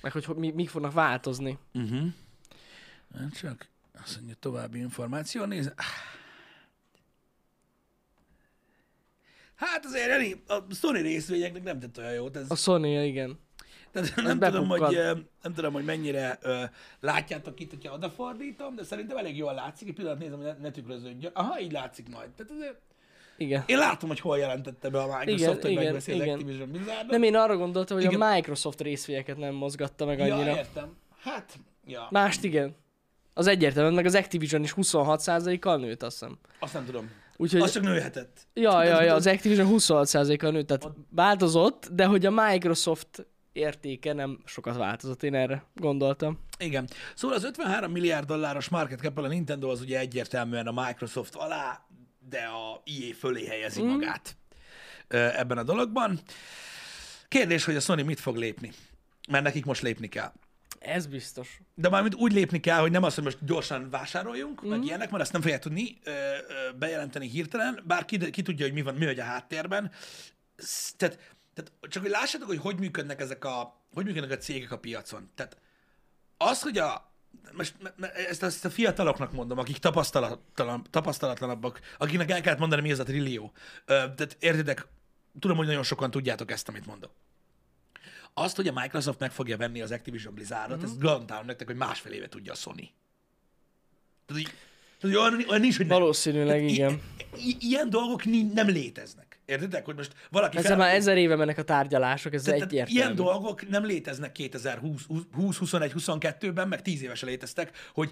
Meg hogy, hogy mi, mik fognak változni. Uh-huh. Csak azt mondja, további információ, nézd. Hát azért Jani, a Sony részvényeknek nem tett olyan jót. Ez, A sony igen. tehát nem, tudom, hogy, nem tudom, hogy mennyire ö, látjátok itt, hogyha odafordítom, de szerintem elég jól látszik. Egy pillanat nézem, hogy ne, ne tükröződjön. Aha, így látszik majd. Tehát azért, Igen. én látom, hogy hol jelentette be a Microsoft, Igen, hogy igen, megveszi az igen. Activision Blizzardot. Nem, én arra gondoltam, hogy Igen. a Microsoft részvényeket nem mozgatta meg annyira. Ja, értem. Hát, ja, Mást igen. Az egyértelműen, meg az Activision is 26%-kal nőtt, azt hiszem. azt nem tudom. Úgyhogy, Az csak nőhetett. ja, ja, ja, az Activision 26%-kal nőtt, tehát változott, de hogy a Microsoft értéke nem sokat változott, én erre gondoltam. Igen. Szóval az 53 milliárd dolláros market cap a Nintendo az ugye egyértelműen a Microsoft alá, de a EA fölé helyezi mm. magát ebben a dologban. Kérdés, hogy a Sony mit fog lépni. Mert nekik most lépni kell. Ez biztos. De mármint úgy lépni kell, hogy nem az, hogy most gyorsan vásároljunk, mm. meg ilyenek, mert ezt nem fogják tudni ö, ö, bejelenteni hirtelen, bár ki, ki tudja, hogy mi van, mi vagy a háttérben. Tehát, tehát csak hogy lássátok, hogy hogy működnek ezek a, hogy működnek a cégek a piacon. Tehát az, hogy a, most ezt, ezt a fiataloknak mondom, akik tapasztalatlan, tapasztalatlanabbak, akiknek el kellett mondani, mi az a trillió. Tehát értitek, tudom, hogy nagyon sokan tudjátok ezt, amit mondok. Azt, hogy a Microsoft meg fogja venni az Activision Blizzardot, mm-hmm. ezt garantálom nektek, hogy másfél éve tudja a Sony. Tehát, így, tehát így olyan, olyan nincs, hogy nem. Valószínűleg I- igen. I- ilyen dolgok nem léteznek. Értitek, hogy most valaki Ezzel már ezer éve mennek a tárgyalások, ez tehát, tehát egyértelmű. ilyen dolgok nem léteznek 2020, 20, 21, 22-ben, meg 10 évesen léteztek, hogy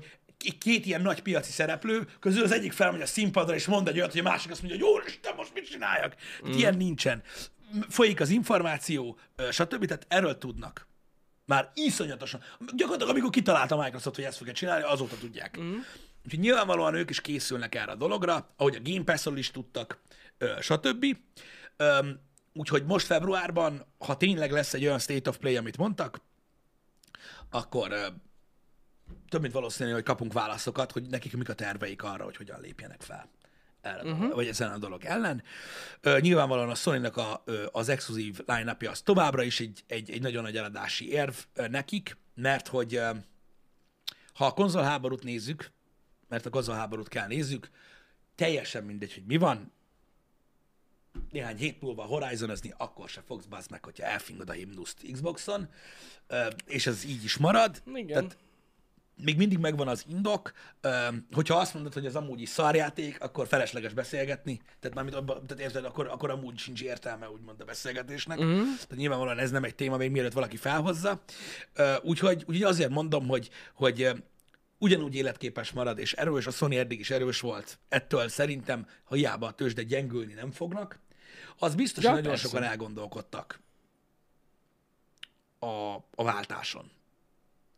két ilyen nagy piaci szereplő közül az egyik felmegy a színpadra, és mond egy olyat, hogy a másik azt mondja, hogy Isten, most mit csináljak? Mm. Ilyen nincsen. Folyik az információ, stb. Tehát erről tudnak. Már iszonyatosan. Gyakorlatilag, amikor kitalálta a Microsoft, hogy ezt fogja csinálni, azóta tudják. Mm. Úgyhogy nyilvánvalóan ők is készülnek erre a dologra, ahogy a Game Pass-ról is tudtak, stb. Úgyhogy most februárban, ha tényleg lesz egy olyan State of Play, amit mondtak, akkor több mint valószínű, hogy kapunk válaszokat, hogy nekik mik a terveik arra, hogy hogyan lépjenek fel. Erre, uh-huh. vagy ezen a dolog ellen. Ö, nyilvánvalóan a sony a, ö, az exkluzív line az továbbra is egy, egy, egy nagyon nagy eladási érv ö, nekik, mert hogy ö, ha a konzolháborút nézzük, mert a konzolháborút kell nézzük, teljesen mindegy, hogy mi van, néhány hét múlva horizonozni, akkor se fogsz bazd meg, hogyha elfingod a himnuszt Xboxon, és ez így is marad. Igen. Tehát még mindig megvan az indok, hogyha azt mondod, hogy ez amúgy is szarjáték, akkor felesleges beszélgetni, tehát mármint abba, tehát érted, akkor, akkor amúgy sincs értelme, úgymond a beszélgetésnek. Uh-huh. Tehát nyilvánvalóan ez nem egy téma, még mielőtt valaki felhozza. Úgyhogy, úgyhogy azért mondom, hogy, hogy ugyanúgy életképes marad, és erős, a Sony eddig is erős volt. Ettől szerintem, ha hiába a tőzsde gyengülni nem fognak, az biztos, Ja, hogy nagyon persze. sokan elgondolkodtak a, a váltáson.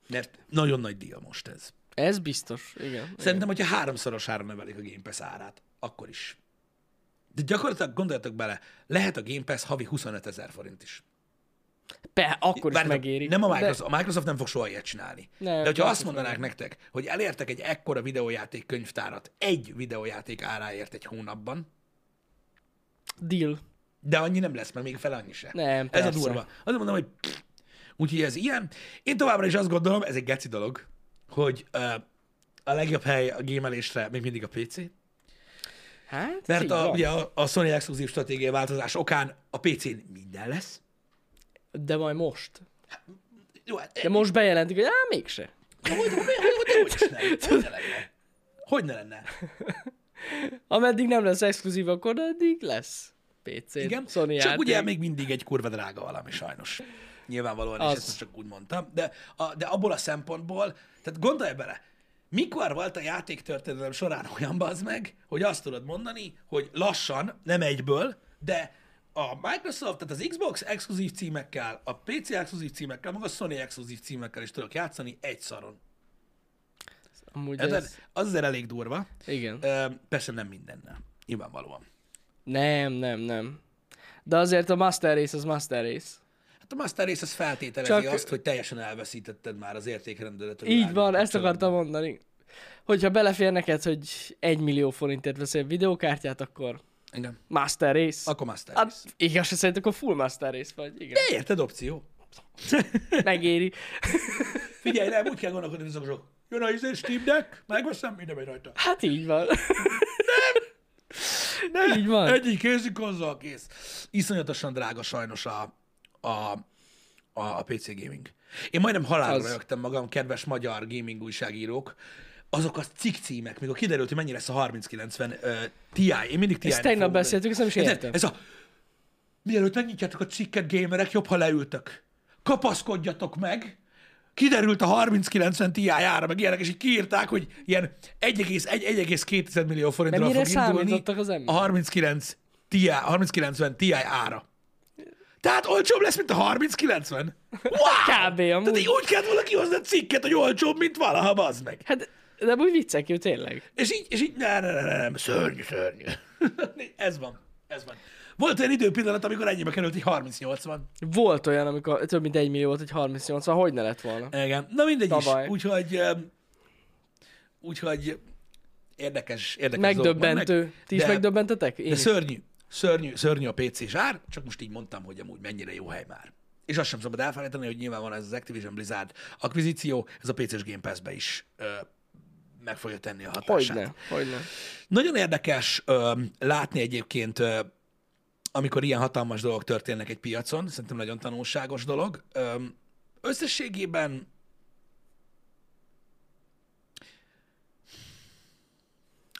Mert nagyon nagy deal most ez. Ez biztos, igen. Szerintem, hogyha háromszorosára növelik a Game Pass árát, akkor is. De gyakorlatilag gondoljatok bele, lehet a Game Pass havi 25 ezer forint is. Be, akkor is Várjatok, megéri. Nem a De- Microsoft, a Microsoft nem fog soha ilyet csinálni. Nem, De hogyha azt mondanák nektek, hogy elértek egy ekkora videójáték könyvtárat egy videójáték áráért egy hónapban, Deal. de annyi nem lesz, mert még fele annyi se. Nem, Ez a persze. durva. Azt mondom, hogy pff. úgyhogy ez ilyen. Én továbbra is azt gondolom, ez egy geci dolog, hogy uh, a legjobb hely a gémelésre még mindig a PC. Hát, Mert a, van. ugye a, a Sony exkluzív stratégiai változás okán a PC-n minden lesz. De majd most. Jó, hát, De most bejelentik, hogy á, mégse. hogy, hogy, hogy, hogy, hogy, is ne, hogy ne lenne? Hogy ne lenne? Ameddig nem lesz exkluzív, akkor addig lesz PC. Igen, Sony csak játék. ugye még mindig egy kurva drága valami sajnos. Nyilvánvalóan, és Az. ezt most csak úgy mondtam. De, a, de abból a szempontból, tehát gondolj bele, mikor volt a játéktörténelem során olyan bazd meg, hogy azt tudod mondani, hogy lassan, nem egyből, de a Microsoft, tehát az Xbox exkluzív címekkel, a PC exkluzív címekkel, meg a Sony exkluzív címekkel is tudok játszani egy szaron. Amúgy Ez... ez... Az azért elég durva. Igen. Persze nem mindennel. Nyilvánvalóan. Nem, nem, nem. De azért a Master Race az Master Race. Hát a Master Race az feltételezi Csak- azt, hogy teljesen elveszítetted már az értékrendedet. Így van, ezt akartam mondani. Hogyha belefér neked, hogy egy millió forintért veszel videókártyát, akkor Igen. Master Race. Akkor Master Race. Hát igaz, szerint akkor full Master Race vagy. Igen. De érted, opció. Megéri. Figyelj, nem, úgy kell gondolkodni, hogy jön a izé Steam Deck, megveszem, minden megy rajta. Hát így van. Ne, Így van. Egyik kézi konzol kész. Iszonyatosan drága sajnos a, a, a, a PC gaming. Én majdnem halálra Az. rögtem magam, kedves magyar gaming újságírók, azok a cikk címek, mikor kiderült, hogy mennyi lesz a 3090 uh, Ti. Én mindig ti Ezt tegnap beszéltük, ezt nem is értem. Ez a... Mielőtt megnyitjátok a cikket, gamerek, jobb, ha leültök. Kapaszkodjatok meg, kiderült a 3090 Ti ára, meg ilyenek, és így kiírták, hogy ilyen 1,2 millió mire fog indulni az a emberek? 39 Ti, 3090 Ti ára. Tehát olcsóbb lesz, mint a 3090? Wow! Kb. Tehát amúgy. így úgy kellett volna kihozni a cikket, hogy olcsóbb, mint valaha, bazd meg. Hát, de úgy viccek jó, tényleg. És így, és így, ne, ne, ne, ne, szörnyű, szörnyű. ez van, ez van. Volt olyan időpillanat, amikor ennyibe került egy 3080. Volt olyan, amikor több mint egy millió volt, egy 38 hogy ne lett volna. Igen. Na mindegy Tavaly. is. Úgyhogy, úgyhogy érdekes, érdekes Megdöbbentő. vannak, Ti is de- megdöbbentetek? Én De is. szörnyű, szörnyű, szörnyű a PC-s ár, csak most így mondtam, hogy amúgy mennyire jó hely már. És azt sem szabad elfelejteni, hogy nyilván van ez az Activision Blizzard akvizíció, ez a PC-s Game Pass-be is ö, meg fogja tenni a hatását. Hogyne, hogyne. Nagyon érdekes ö, látni egyébként, ö, amikor ilyen hatalmas dolgok történnek egy piacon, szerintem nagyon tanulságos dolog. Összességében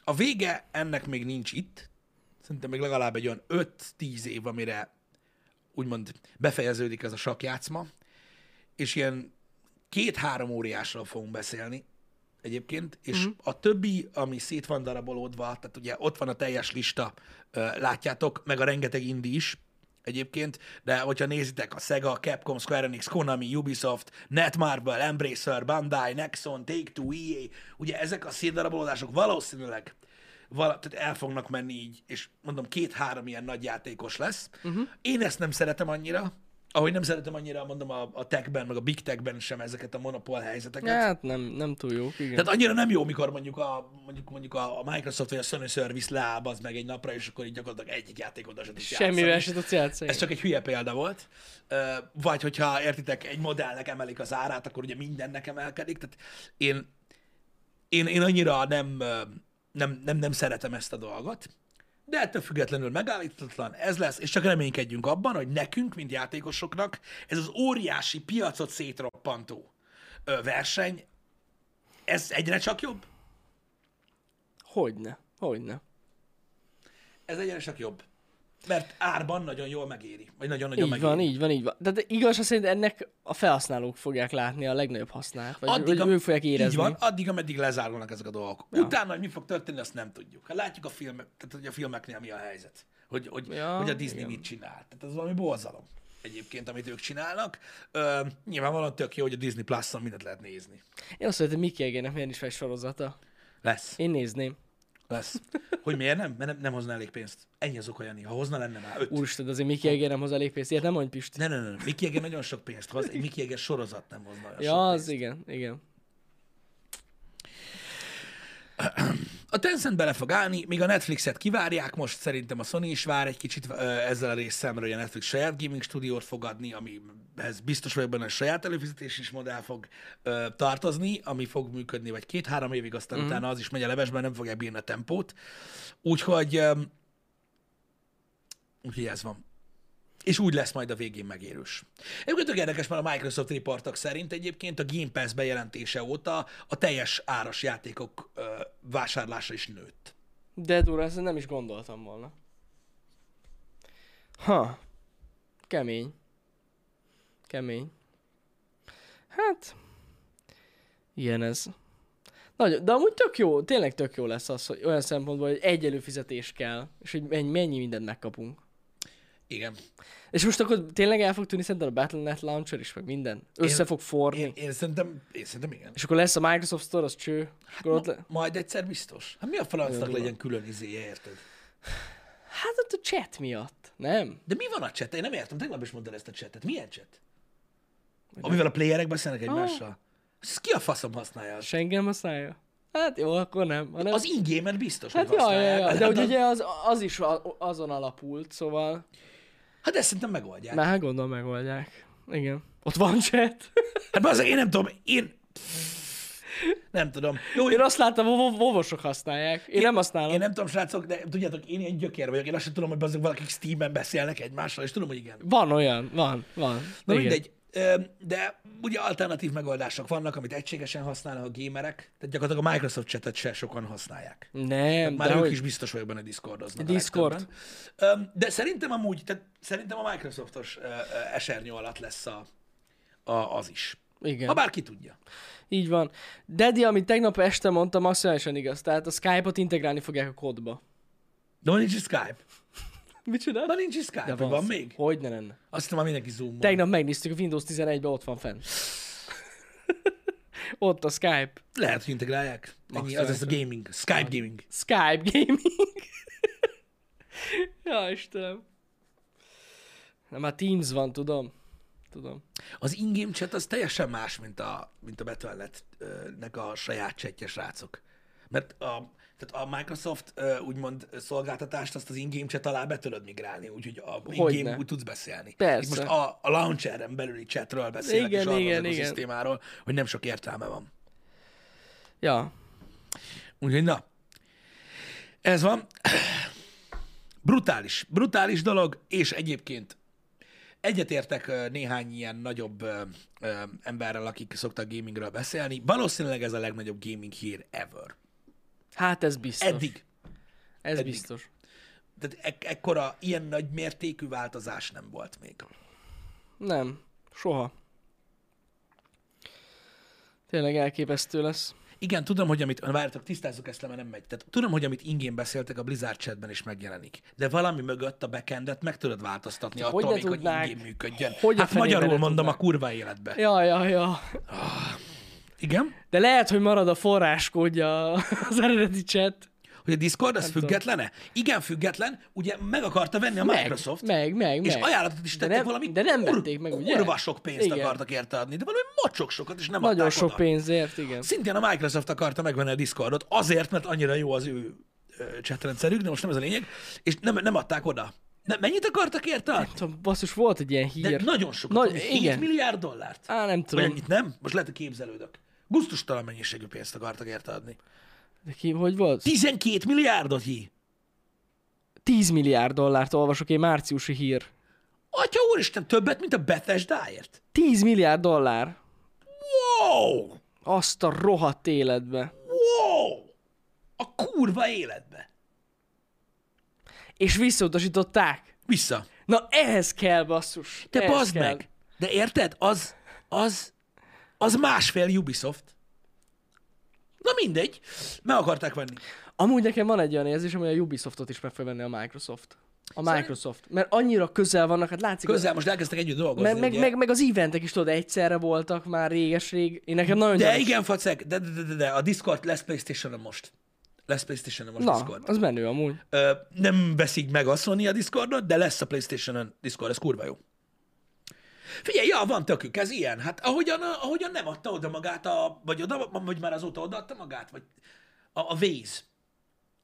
a vége ennek még nincs itt. Szerintem még legalább egy olyan 5-10 év, amire úgymond befejeződik ez a sakjátszma, és ilyen két-három óriásról fogunk beszélni egyébként, és uh-huh. a többi, ami szét van darabolódva, tehát ugye ott van a teljes lista, látjátok, meg a rengeteg indi is egyébként, de hogyha nézitek a Sega, Capcom, Square Enix, Konami, Ubisoft, Netmarble, Embracer, Bandai, Nexon, Take-Two, EA, ugye ezek a szétdarabolódások valószínűleg vala, tehát el fognak menni így, és mondom, két-három ilyen nagy játékos lesz. Uh-huh. Én ezt nem szeretem annyira, ahogy nem szeretem annyira, mondom, a, a techben, meg a big techben sem ezeket a monopól helyzeteket. Hát nem, nem túl jó, igen. Tehát annyira nem jó, mikor mondjuk a, mondjuk, mondjuk a Microsoft vagy a Sony Service leáll az meg egy napra, és akkor így gyakorlatilag egyik játékot sem tudsz Semmivel játszani. se tudsz játszani. Ez csak egy hülye példa volt. Vagy hogyha értitek, egy modellnek emelik az árát, akkor ugye mindennek emelkedik. Tehát én, én, én annyira nem, nem, nem, nem szeretem ezt a dolgot, de ettől függetlenül megállíthatatlan ez lesz, és csak reménykedjünk abban, hogy nekünk, mint játékosoknak, ez az óriási piacot szétroppantó verseny, ez egyre csak jobb? Hogyne, hogyne. Ez egyre csak jobb. Mert árban nagyon jól megéri. Vagy nagyon-nagyon Így megéri. van, így van, így van. De, de igaz, szerint ennek a felhasználók fogják látni a legnagyobb hasznát. Vagy, Addig, vagy ők fogják érezni. Így van, addig, ameddig lezárulnak ezek a dolgok. Ja. Utána, hogy mi fog történni, azt nem tudjuk. Hát látjuk a filmek, tehát hogy a filmeknél mi a helyzet. Hogy, hogy, Ja, hogy a Disney igen. mit csinál. Tehát ez valami borzalom egyébként, amit ők csinálnak. Ö, nyilvánvalóan tök jó, hogy a Disney Plus-on mindent lehet nézni. Én azt mondtam, hogy Mickey Egének miért is fel sorozata. Lesz. Én nézném. Lesz. Hogy miért nem? Mert nem, nem hozna elég pénzt. Ennyi az oka, Jani. Ha hozna, lenne már öt. Úristen, azért Mickey Egér nem hoz elég pénzt. Ilyet nem mondj Pisti. Ne, ne, ne, ne. Mickey Eger nagyon sok pénzt hoz. Mickey Eger sorozat nem hozna olyan sok Ja, pénzt. az igen, igen. A Tencent bele fog állni, míg a Netflixet kivárják, most szerintem a Sony is vár egy kicsit ezzel a részemről, hogy a Netflix saját gaming stúdiót fog adni, amihez biztos vagyok benne, hogy saját előfizetés is modell fog ö, tartozni, ami fog működni vagy két-három évig, aztán mm. utána az is megy a levesben, nem fogják bírni a tempót. Úgyhogy, ö, úgyhogy ez van és úgy lesz majd a végén megérős. Egyébként tök érdekes, mert a Microsoft riportok szerint egyébként a Game Pass bejelentése óta a teljes áras játékok ö, vásárlása is nőtt. De durva, ezt nem is gondoltam volna. Ha. Kemény. Kemény. Hát. Ilyen ez. Nagyon, de amúgy tök jó, tényleg tök jó lesz az, hogy olyan szempontból, hogy egy előfizetés kell, és hogy mennyi mindent megkapunk. Igen. És most akkor tényleg el fog tűnni szerintem a Battle.net Launcher is, meg minden? Össze Én- fog forni? Én, én, szerintem, én szerintem igen. És akkor lesz a Microsoft Store, az cső. Hát ott le... Ma, majd egyszer biztos. Hát mi a francnak legyen külön izéje, érted? Hát ott a chat miatt, nem? De mi van a chat? Én nem értem, tegnap is mondtad ezt a chatet. Milyen chat? Amivel a playerek beszélnek egymással? Ezt ki a faszom használja? Senki nem használja? Hát jó, akkor nem. Hanem... Az ingémet biztos, Hát hogy ja, ja, használják. ja, de az- ugye az, az is azon alapult, szóval Hát ezt szerintem megoldják. már hát gondolom megoldják. Igen. Ott van chat. Hát azért én nem tudom, én... Nem tudom. Jó, Én azt láttam, hogy vovosok használják. Én, nem használom. Én nem tudom, srácok, de tudjátok, én ilyen gyökér vagyok. Én azt sem tudom, hogy azok valakik Steam-en beszélnek egymással, és tudom, hogy igen. Van olyan, van, van. Na Igen. mindegy. De ugye alternatív megoldások vannak, amit egységesen használnak a gamerek, tehát gyakorlatilag a Microsoft chatet se sokan használják. Nem, Már de ők hogy... is biztos vagyok benne Discordoznak. Discord. De szerintem amúgy, tehát szerintem a Microsoftos esernyő alatt lesz a, a, az is. Igen. Ha bárki tudja. Így van. Dedi, amit tegnap este mondtam, maximálisan igaz. Tehát a Skype-ot integrálni fogják a kódba. De nincs Skype. Mit csinál? Van nincs is Skype, De van, még? Hogy ne lenne. Azt hiszem, már mindenki zoom Tegnap megnéztük, a Windows 11-ben ott van fenn. ott a Skype. Lehet, hogy integrálják. Ennyi, az lesz a gaming. Skype gaming. Skype gaming. ja, Istenem. Nem, már Teams van, tudom. Tudom. Az in-game chat az teljesen más, mint a, mint a Battle.net-nek a saját chatje, srácok. Mert a, tehát a Microsoft úgymond szolgáltatást azt az in-game chat alá be tudod migrálni, úgyhogy a in-game úgy tudsz beszélni. Persze. Itt most a, a launcheren belüli chatről beszélek, Igen, és arról igen, az igen. szisztémáról, hogy nem sok értelme van. Ja. Úgyhogy na, ez van. Brutális, brutális dolog, és egyébként egyetértek néhány ilyen nagyobb ö, ö, emberrel, akik szoktak gamingről beszélni. Valószínűleg ez a legnagyobb gaming hír ever. Hát ez biztos. Eddig. Ez eddig. biztos. Tehát ek- ekkora, ilyen nagy mértékű változás nem volt még. Nem. Soha. Tényleg elképesztő lesz. Igen, tudom, hogy amit, várjatok, tisztázzuk ezt le, mert nem megy. Tehát tudom, hogy amit ingén beszéltek, a Blizzard chatben is megjelenik. De valami mögött a backendet meg tudod változtatni Hogy attól még, hogy tudnák? ingén működjön. Hogy hát magyarul mondom tudnák? a kurva életbe. Ja, ja, ja. Igen? De lehet, hogy marad a forráskódja az eredeti chat. Hogy a Discord az tudom. függetlene? Igen, független. Ugye meg akarta venni a Meg, Microsoft. meg, meg, és meg. ajánlatot is De tettek nem- valami de nem vették meg, ugye? kurva sok pénzt Igen. akartak érte adni, de valami mocsok sokat, és nem Nagyon adták sok oda. pénzért, igen. Szintén a Microsoft akarta megvenni a Discordot, azért, mert annyira jó az ő chatrendszerük, de most nem ez a lényeg, és nem, nem adták oda. Ne, mennyit akartak érte adni? Tudom, Basszus, volt egy ilyen De hír. nagyon sokat, Nagy- Nagy, 7 igen. milliárd dollárt. Á, nem Vagy tudom. ennyit nem? Most lehet, hogy képzelődök. Gusztustalan mennyiségű pénzt akartak érte adni. De ki, hogy volt? 12 milliárdot hi. 10 milliárd dollárt olvasok én márciusi hír. Atya úristen, többet, mint a Bethesdáért? 10 milliárd dollár. Wow! Azt a rohadt életbe. Wow! A kurva életbe. És visszautasították. Vissza. Na ehhez kell, basszus. De ehhez bazd kell. meg! De érted? Az, az, az másfél Ubisoft. Na mindegy. Meg akarták venni. Amúgy nekem van egy olyan érzésem, hogy a Ubisoftot is meg fog venni a Microsoft. A Microsoft. Mert annyira közel vannak, hát látszik, Közel most elkezdtek együtt dolgozni. meg, meg, meg, meg, az eventek is tudod, egyszerre voltak már réges-rég. Én nekem nagyon De gyanús. igen, facek, de, de, de, de, de, a Discord lesz playstation most. Lesz playstation most Na, Discord. az menő amúgy. Ö, nem veszik meg a Sony a Discordot, de lesz a playstation Discord, ez kurva jó. Figyelj, ja, van tökük, ez ilyen. Hát ahogyan, ahogyan nem adta oda magát, a, vagy, oda, vagy már azóta odaadta magát, vagy a, a Waze.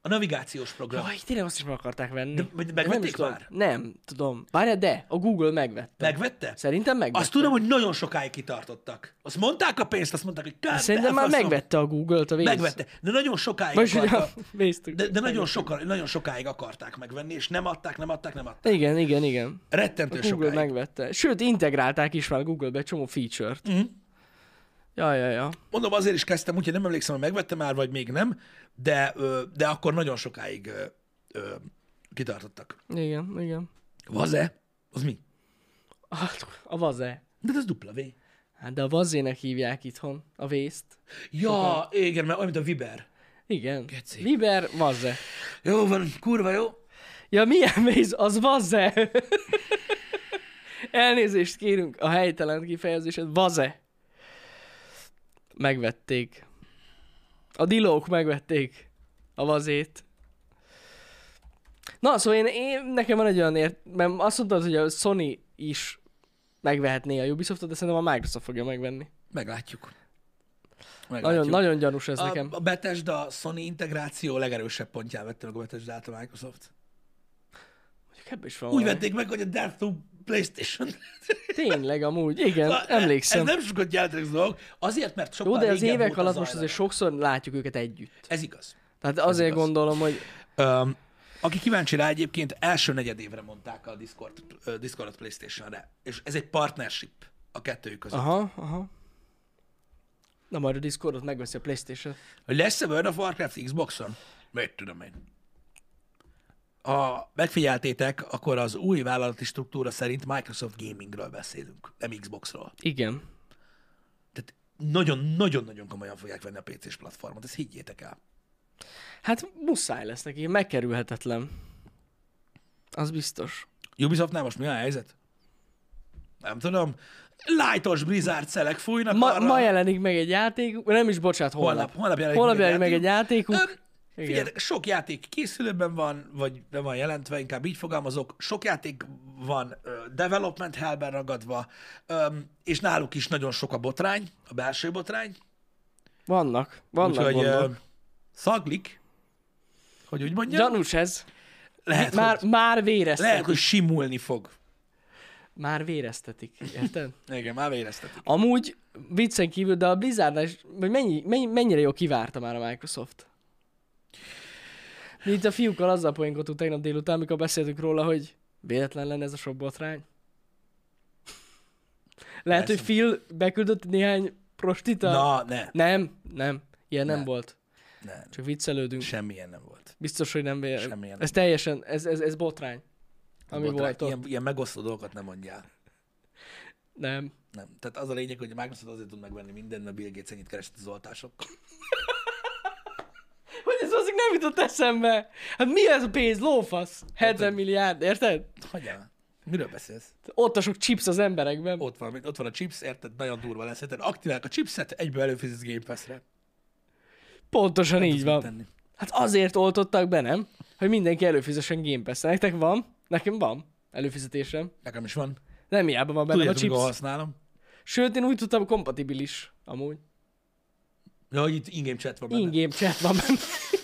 A navigációs program. Jaj, tényleg azt is meg akarták venni. De- vagy nem megvették is tudom. már? Nem, tudom. Várjál, de a Google megvette. Megvette? Szerintem megvette. Azt tudom, hogy nagyon sokáig kitartottak. Azt mondták a pénzt, azt mondták, hogy kár, Szerintem már megvette a Google-t a vész. Megvette. De nagyon sokáig Vagyis, hogy a akarta, vésztük. de, de nagyon, soka, nagyon sokáig akarták megvenni, és nem adták, nem adták, nem adták. Igen, igen, igen. Rettentő A Google sokáig. megvette. Sőt, integrálták is már a Google-be csomó feature-t. Mhm. Ja, ja, ja. Mondom, azért is kezdtem, úgyhogy nem emlékszem, hogy megvettem már, vagy még nem, de, de akkor nagyon sokáig ö, ö, kitartottak. Igen, igen. Vaze? Az mi? Hát, a vaze. De ez dupla V. Hát de a vazének hívják itthon a vészt. Ja, igen, mert olyan, mint a Viber. Igen. Geci. Viber, vaze. Jó van, kurva jó. Ja, milyen méz? Az vaze. Elnézést kérünk a helytelen kifejezésed. Vaze. Megvették. A dilók megvették a vazét. Na, szóval én, én nekem van egy olyan ért, mert azt mondtad, hogy a Sony is megvehetné a Ubisoftot, de szerintem a Microsoft fogja megvenni. Meglátjuk. Nagyon, Meglátjuk. nagyon gyanús ez a, nekem. a Bethesda Sony integráció legerősebb pontján vette meg a Bethesda-t a Microsoft. Mondjuk Ebben is van Úgy valami. vették meg, hogy a Death to PlayStation. Tényleg, amúgy. Igen, Na, emlékszem. Ez nem sokat ez a dolog. Azért, mert sokkal Jó, de az évek alatt az most azért sokszor látjuk őket együtt. Ez igaz. Tehát azért igaz. gondolom, hogy Um, aki kíváncsi rá egyébként, első negyedévre mondták a Discord, uh, Discordot PlayStation-re. És ez egy partnership a kettőjük között. aha, aha. Na majd a Discordot megveszi a Playstation. Lesz-e World of Warcraft Xboxon? Mit tudom én. Ha megfigyeltétek, akkor az új vállalati struktúra szerint Microsoft Gamingről beszélünk, nem Xboxról. Igen. Tehát nagyon-nagyon-nagyon komolyan fogják venni a PC-s platformot, ezt higgyétek el. Hát muszáj lesz neki, megkerülhetetlen. Az biztos. Ubisoftnál most mi a helyzet? Nem tudom. Lightos Blizzard szelek fújnak Ma, arra. ma jelenik meg egy játék, nem is, bocsánat, holnap. holnap, holnap jelenik Holnap meg egy jelenik meg egy játék. játékuk. Öm, Igen. Figyeljetek, sok játék készülőben van, vagy be van jelentve, inkább így fogalmazok. Sok játék van ö, development hellben ragadva, öm, és náluk is nagyon sok a botrány, a belső botrány. Vannak, vannak Úgyhogy gondok. szaglik, hogy úgy mondjam, Gyanús ez. lehet, Már, hogy, már véreztetik. lehet, hogy simulni fog. Már véreztetik, érted? Igen, már véreztetik. Amúgy viccen kívül, de a Blizzardnál is, vagy mennyi, mennyi, mennyire jó kivárta már a Microsoft? Mi itt a fiúkkal azzal poénkodtunk tegnap délután, amikor beszéltünk róla, hogy véletlen lenne ez a sok botrány. Lehet, Persze. hogy Phil beküldött néhány prostita? Na, ne, Nem, nem. Ilyen nem Ne. volt. ne, Csak viccelődünk. semmilyen nem volt. Biztos, hogy nem vér. Semmilyen Ez teljesen, ez, ez, ez botrány. Ami Botrány. volt ott. Ilyen, ilyen megosztó dolgokat nem mondjál. Nem. Nem. Tehát az a lényeg, hogy a Microsoft azért tud megvenni mindent, mert Bill Gates ennyit keresett az oltásokkal. Azért nem jutott eszembe? Hát mi ez a pénz? Lófasz. 70 milliárd, érted? Hagyjál. Miről beszélsz? Ott a sok chips az emberekben. Ott van, ott van a chips, érted? Nagyon durva lesz. Érted? Aktiválják a chipset, egyből előfizetsz Game Pass-re. Pontosan így Tudsz van. tenni. Hát azért oltottak be, nem? Hogy mindenki előfizessen Game Pass. Nektek van? Nekem van előfizetésem. Nekem is van. Nem hiába van bennem a chips. használom? Sőt, én úgy tudtam, kompatibilis amúgy. Ja, hogy itt in-game chat van benne. In-game chat van benne.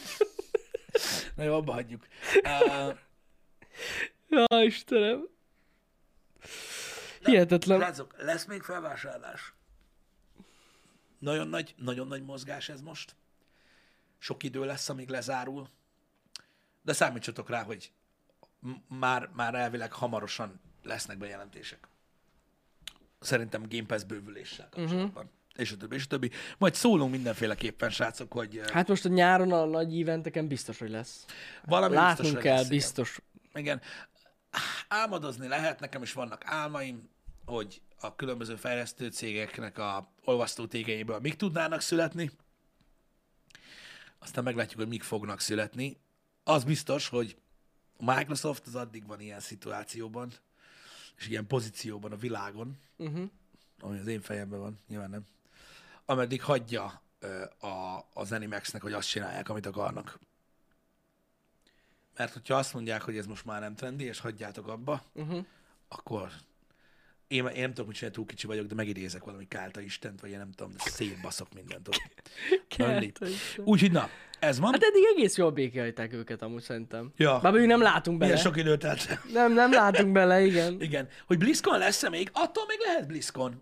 Na jó, abba hagyjuk. Uh, Ja, Istenem. Hihetetlen. Srácok, lesz még felvásárlás. Nagyon nagy, nagyon nagy mozgás ez most. Sok idő lesz, amíg lezárul. De számítsatok rá, hogy már, már elvileg hamarosan lesznek bejelentések. Szerintem Game Pass bővüléssel kapcsolatban. Uh-huh. És a többi, és a többi. Majd szólunk mindenféleképpen, srácok, hogy hát, most a nyáron a nagy eventeken biztos, hogy lesz. valami Látnunk biztos, hogy kell, lesz, igen. biztos. Igen. Álmodozni lehet, nekem is vannak álmaim, hogy a különböző fejlesztő cégeknek a olvasztó tégeiből mik tudnának születni. Aztán meglátjuk, hogy mik fognak születni. Az biztos, hogy a Microsoft az addig van ilyen szituációban, és ilyen pozícióban a világon, Uh-huh. ami az én fejemben van, nyilván nem, ameddig hagyja a, az Animaxnek, hogy azt csinálják, amit akarnak. Mert hogyha azt mondják, hogy ez most már nem trendi, és hagyjátok abba, Uh-huh. akkor én, én nem tudom, hogy csinálni, túl kicsi vagyok, de megidézek valami Kálta Istent, vagy én nem tudom, de szétbaszok mindent ott. Úgyhogy na, Ez van. Hát eddig egész jól békehajták őket amúgy szerintem. Ja. Bár még nem látunk bele. Milyen sok időt telt el. Nem, nem látunk bele, igen. Igen. Hogy BlizzCon lesz-e még? Attól még lehet BlizzCon.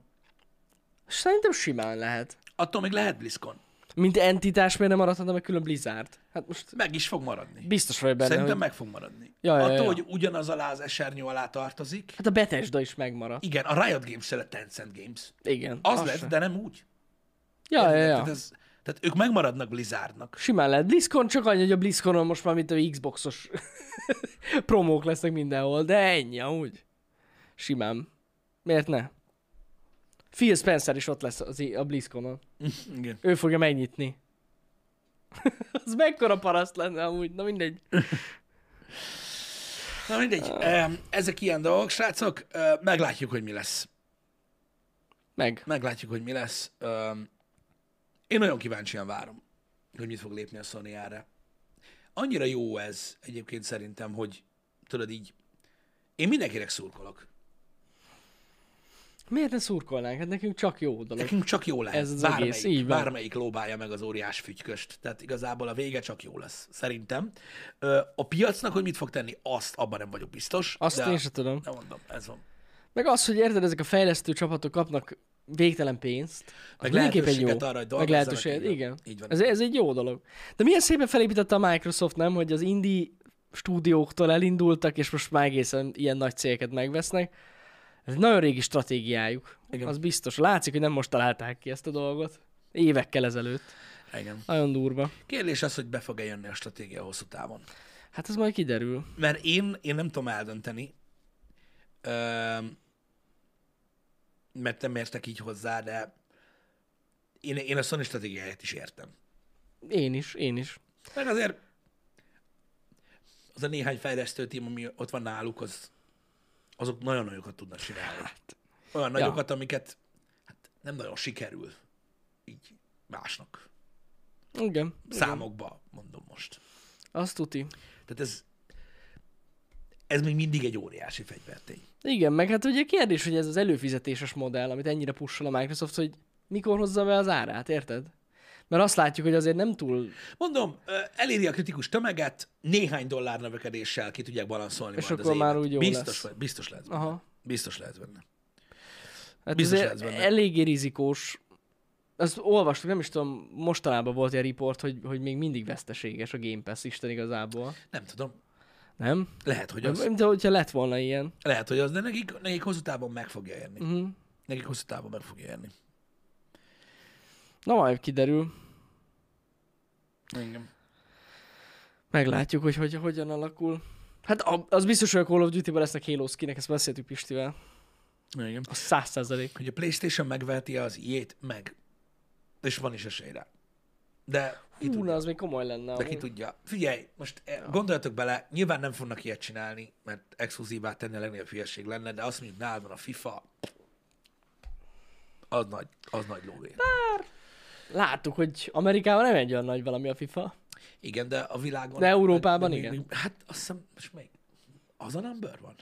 Szerintem simán lehet. Attól még lehet BlizzCon. Mint entitás miért nem maradhatna meg külön Blizzard? Hát most Meg is fog maradni. biztos vagy benne, Szerintem hogy... meg fog maradni. Ja, ja, Attól, ja. hogy ugyanaz alá az esernyő alá tartozik. Hát a Bethesda is megmaradt. Igen, a Riot Games lett Tencent Games. Igen. Az az lett, se. de nem úgy. Ja, ja, ja. Tehát, ez, tehát ők megmaradnak Blizzardnak. Simán lehet. BlizzCon csak annyi, hogy a BlizzConon most már mint a Xboxos promók lesznek mindenhol, de ennyi amúgy. Simán. Miért ne? Phil Spencer is ott lesz az, a BlizzConon. Igen. Ő fogja megnyitni. az mekkora paraszt lenne amúgy, na mindegy. Na mindegy, ezek ilyen dolgok, srácok, meglátjuk, hogy mi lesz. Meg. Meglátjuk, hogy mi lesz. Én nagyon kíváncsian várom, hogy mit fog lépni a Sony erre. Annyira jó ez egyébként szerintem, hogy tudod így, én mindenkinek szurkolok. Miért ne szurkolnánk? Hát nekünk csak jó dolog. Nekünk csak jó lehet. Ez az bármelyik, egész, így van. bármelyik lóbálja meg az óriás fügyköst. Tehát igazából a vége csak jó lesz, szerintem. A piacnak, hogy mit fog tenni, azt abban nem vagyok biztos. Azt de én sem tudom. Nem mondom, ez van. Meg az, hogy érted, ezek a fejlesztő csapatok kapnak végtelen pénzt. Meg mindenképpen jó. lehetőséget arra, hogy Meg lehetőséget, így igen. Így van. Ez, ez egy jó dolog. De milyen szépen felépítette a Microsoft, nem, hogy az indie stúdióktól elindultak, és most már egészen ilyen nagy cégeket megvesznek. Ez nagyon régi stratégiájuk. Igen. Az biztos. Látszik, hogy nem most találták ki ezt a dolgot. Évekkel ezelőtt. Igen. Nagyon durva. Kérdés az, hogy be fog-e jönni a stratégia hosszú távon. Hát ez majd kiderül. Mert én, én nem tudom eldönteni, öm, mert nem értek így hozzá, de én, én a Sony stratégiáját is értem. Én is, én is. Meg azért az a néhány fejlesztő tím, ami ott van náluk, az, azok nagyon nagyokat tudnak csinálni. Olyan ja. nagyokat, amiket hát nem nagyon sikerül így másnak. Igen. Számokba mondom most. Azt tuti. Tehát ez, ez még mindig egy óriási fegyvertény. Igen, meg hát ugye kérdés, hogy ez az előfizetéses modell, amit ennyire pussol a Microsoft, hogy mikor hozza be az árát, érted? Mert azt látjuk, hogy azért nem túl... Mondom, eléri a kritikus tömeget, néhány dollár növekedéssel ki tudják balanszolni És majd az akkor már évet. úgy jó biztos, lesz. Biztos lehet benne. Aha. Biztos lehet benne. Hát Biztos lehetsz benne. eléggé rizikós. Azt olvastuk, nem is tudom, mostanában volt egy riport, hogy, hogy még mindig veszteséges a Game Pass Isten igazából. Nem tudom. Nem? Lehet, hogy az. Mint hogyha lett volna ilyen. Lehet, hogy az, de nekik, nekik hosszú távon meg fogja érni. Uh-huh. Nekik hosszú távon meg fogja érni. Na majd kiderül. Igen. Meglátjuk, hogy, hogy hogyan alakul. Hát a- az biztos, hogy a Call of Duty-ban lesznek Halo skinek, ezt beszéltük Pistivel. Igen. Az száz százalék. Hogy a Playstation megveheti az iét, meg. És van is esély rá. De ki Hú, tudja. az még komoly lenne. De ki amúgy. tudja. Figyelj, most eh, gondoljatok bele, nyilván nem fognak ilyet csinálni, mert exkluzívá tenni a legnagyobb hülyeség lenne, de azt mondjuk nálad van a FIFA, az nagy, az nagy lóvé. Láttuk, hogy Amerikában nem egy olyan nagy valami a FIFA. Igen, de a világon... De Európában még- igen. még- Hát azt hiszem, most még az a number van?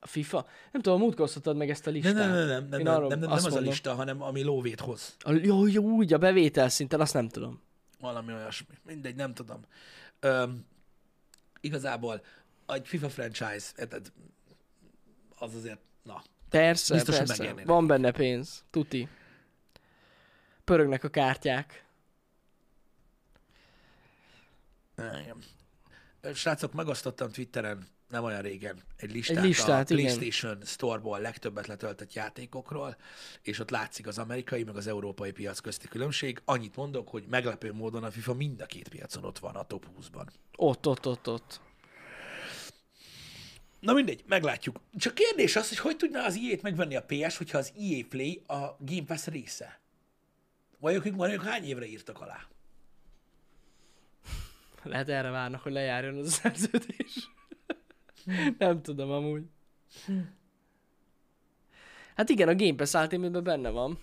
A FIFA? Nem tudom, múltkor osztottad meg ezt a listát. nem, nem, nem, nem, nem, nem, nem, nem az a lista, hanem ami lóvét hoz. A, jó, jó, úgy, a bevétel szinten, azt nem tudom. Valami olyasmi. Mindegy, nem tudom. Öm, igazából egy FIFA franchise, érted, az azért, na, Persze, Biztos, hogy persze. Van benne pénz. Tuti. Pörögnek a kártyák. Igen. Srácok, megosztottam Twitteren nem olyan régen egy listát, Egy listát, a igen. PlayStation Store-ból legtöbbet letöltött játékokról, és ott látszik az amerikai meg az európai piac közti különbség. Annyit mondok, hogy meglepő módon a FIFA mind a két piacon ott van a top 20-ban. Ott, ott, ott, ott. Na mindegy, meglátjuk. Csak kérdés az, hogy hogy tudná az EA-t megvenni a PS, hogyha az EA Play a Game Pass része? Vagy ők, vagy ők hány évre írtak alá? Lehet erre várnak, hogy lejárjon az a szerződés. nem tudom amúgy. Hát igen, a Game Pass Ultimate-ben benne van.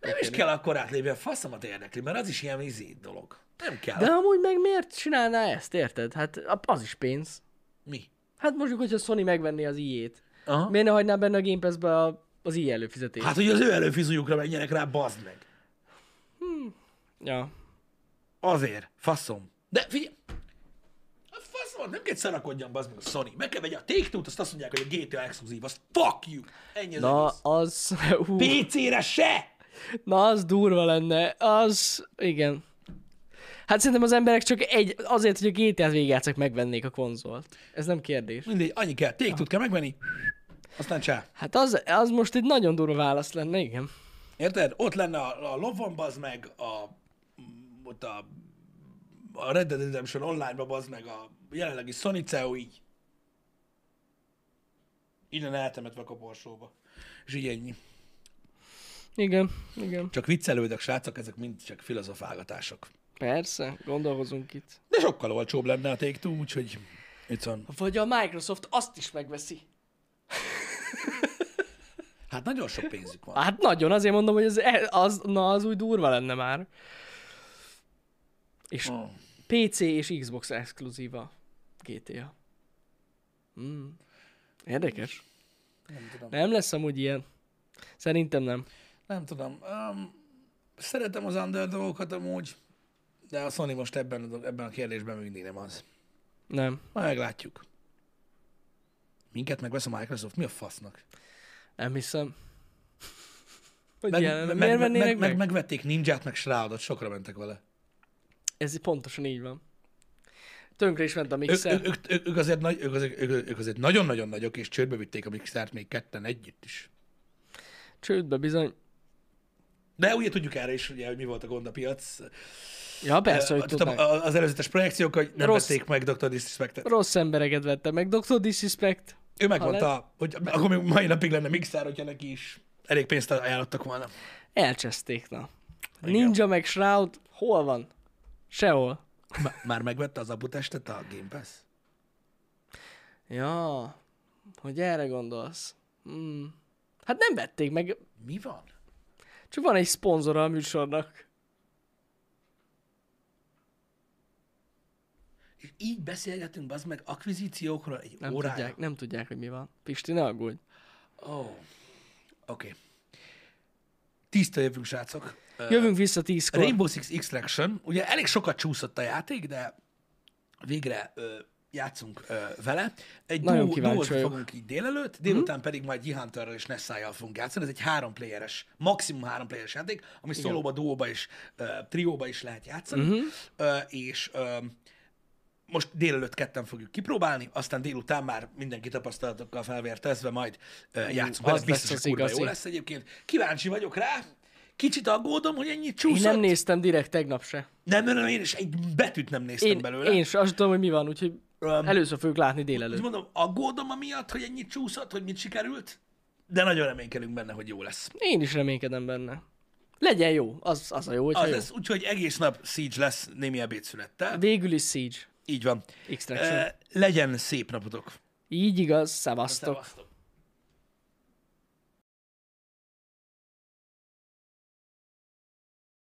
Nem is kell akkor átlépni, a faszomat érdekli, mert az is ilyen izé dolog. Nem kell. De amúgy meg miért csinálná ezt, érted? Hát az is pénz. Mi? Hát mondjuk, hogyha Sony megvenné az. Aha. Miért ne hagyná benne a Game Pass-be a, az IE előfizetést? Hát, hogy az ő előfizujukra menjenek rá, bazd meg. Ja. Azért, faszom. De figyelj, a faszom, nem kell szarakodjam, bazd meg a Sony. Meg kell vegye a take azt azt mondják, hogy a GTA exkluzív, az fuck you. Ennyi az Na, egész. az... Hú, PC-re se! na, az durva lenne. Az... Igen. Hát szerintem az emberek csak egy, azért, hogy a GTA-t végigjátszak, megvennék a konzolt. Ez nem kérdés. Mindegy, annyi kell. take kell megvenni, aztán csá. Hát az, az most egy nagyon durva válasz lenne, igen. Érted? Ott lenne a, a lovon, bazd meg, a, ott a, a Red Dead Redemption online-ba, bazd meg, a jelenlegi Sony CEO így. Innen eltemetve a koporsóba. És így ennyi. Igen, igen. Csak viccelődök, srácok, ezek mind csak filozofálgatások. Persze, gondolkozunk itt. De sokkal olcsóbb lenne a take two, úgyhogy itt van. Vagy a Microsoft azt is megveszi. Hát nagyon sok pénzük van. Hát nagyon, azért mondom, hogy az, az, na, az úgy durva lenne már. És Oh. PC és Xbox exkluzíva GTA. Hmm. Érdekes. Nem tudom. Nem lesz amúgy ilyen. Szerintem nem. Nem tudom. Um, szeretem az underdogokat amúgy, de a Sony most ebben, a- ebben a kérdésben még mindig nem az. Nem. Majd meglátjuk. Minket megvesz a Microsoft? Mi a fasznak? Nem hiszem. Hogy Meg, ilyen, meg, miért meg, meg, meg? meg, megvették Ninját, meg Shroudot, sokra mentek vele. Ez pontosan így van. Tönkre is ment a mixer. ők, ők, ők, ők, azért, nagy, ők, azért, ők, ők azért nagyon-nagyon nagyok, és csődbe vitték a Mixert még ketten együtt is. Csődbe bizony. De ugye tudjuk erre is, ugye, hogy mi volt a gond a piac. Ja, persze, hogy tudom, az előzetes projekciók, hogy nem Rossz. vették meg Dr. Disrespect-et. Rossz embereket vette meg. Dr. Disrespect. Ő megmondta, hogy akkor még mai napig lenne Mixer, hogyha neki is elég pénzt ajánlottak volna. Elcseszték, na. Igen. Ninja meg Shroud, hol van? Sehol. Már megvette az aputestet a Game Pass? Ja, hogy erre gondolsz. Hmm. Hát nem vették meg, Mi van? csak van egy szponzora a műsornak. És így beszélgetünk, az meg akvizíciókról egy Nem órája. tudják, nem tudják, hogy mi van. Pisti, ne aggódj. Ó, oh. oké. Okay. Tíztől jövünk, srácok. Jövünk vissza tízkor. Rainbow Six Extraction, ugye elég sokat csúszott a játék, de végre ö, játszunk ö, vele. Egy Nagyon duó, kíváncsi duózni vagyok. fogunk így délelőtt, délután mm-hmm. pedig majd G-Hunterrel és Nessájjal fogunk játszani. Ez egy három playeres, maximum három playeres játék, ami szólóba, duóba és ö, trióba is lehet játszani. Mm-hmm. Ö, és ö, most délelőtt ketten fogjuk kipróbálni, aztán délután már mindenki tapasztalatokkal felvértezve majd ö, játszunk az lesz Biztos, hogy kurva jó lesz egyébként. Kíváncsi vagyok rá. Kicsit aggódom, hogy ennyit Én csúszott. nem néztem direkt tegnap se. Nem, nem, nem, én is egy betűt nem néztem Én, belőle. én se, azt tudom, hogy mi van, úgyhogy Öm, először fogjuk látni délelőtt. mondom, aggódom amiatt, hogy ennyit csúszott, hogy mit sikerült, de nagyon reménykedünk benne, hogy jó lesz. Én is reménykedem benne. Legyen jó, az, az a jó, hogyha Az jó. lesz, úgyhogy egész nap Siege lesz némi ebédszünettel. Végül is Siege. Így van. Extraction. Legyen szép napotok. Így igaz, szevasztok. Szevasztok.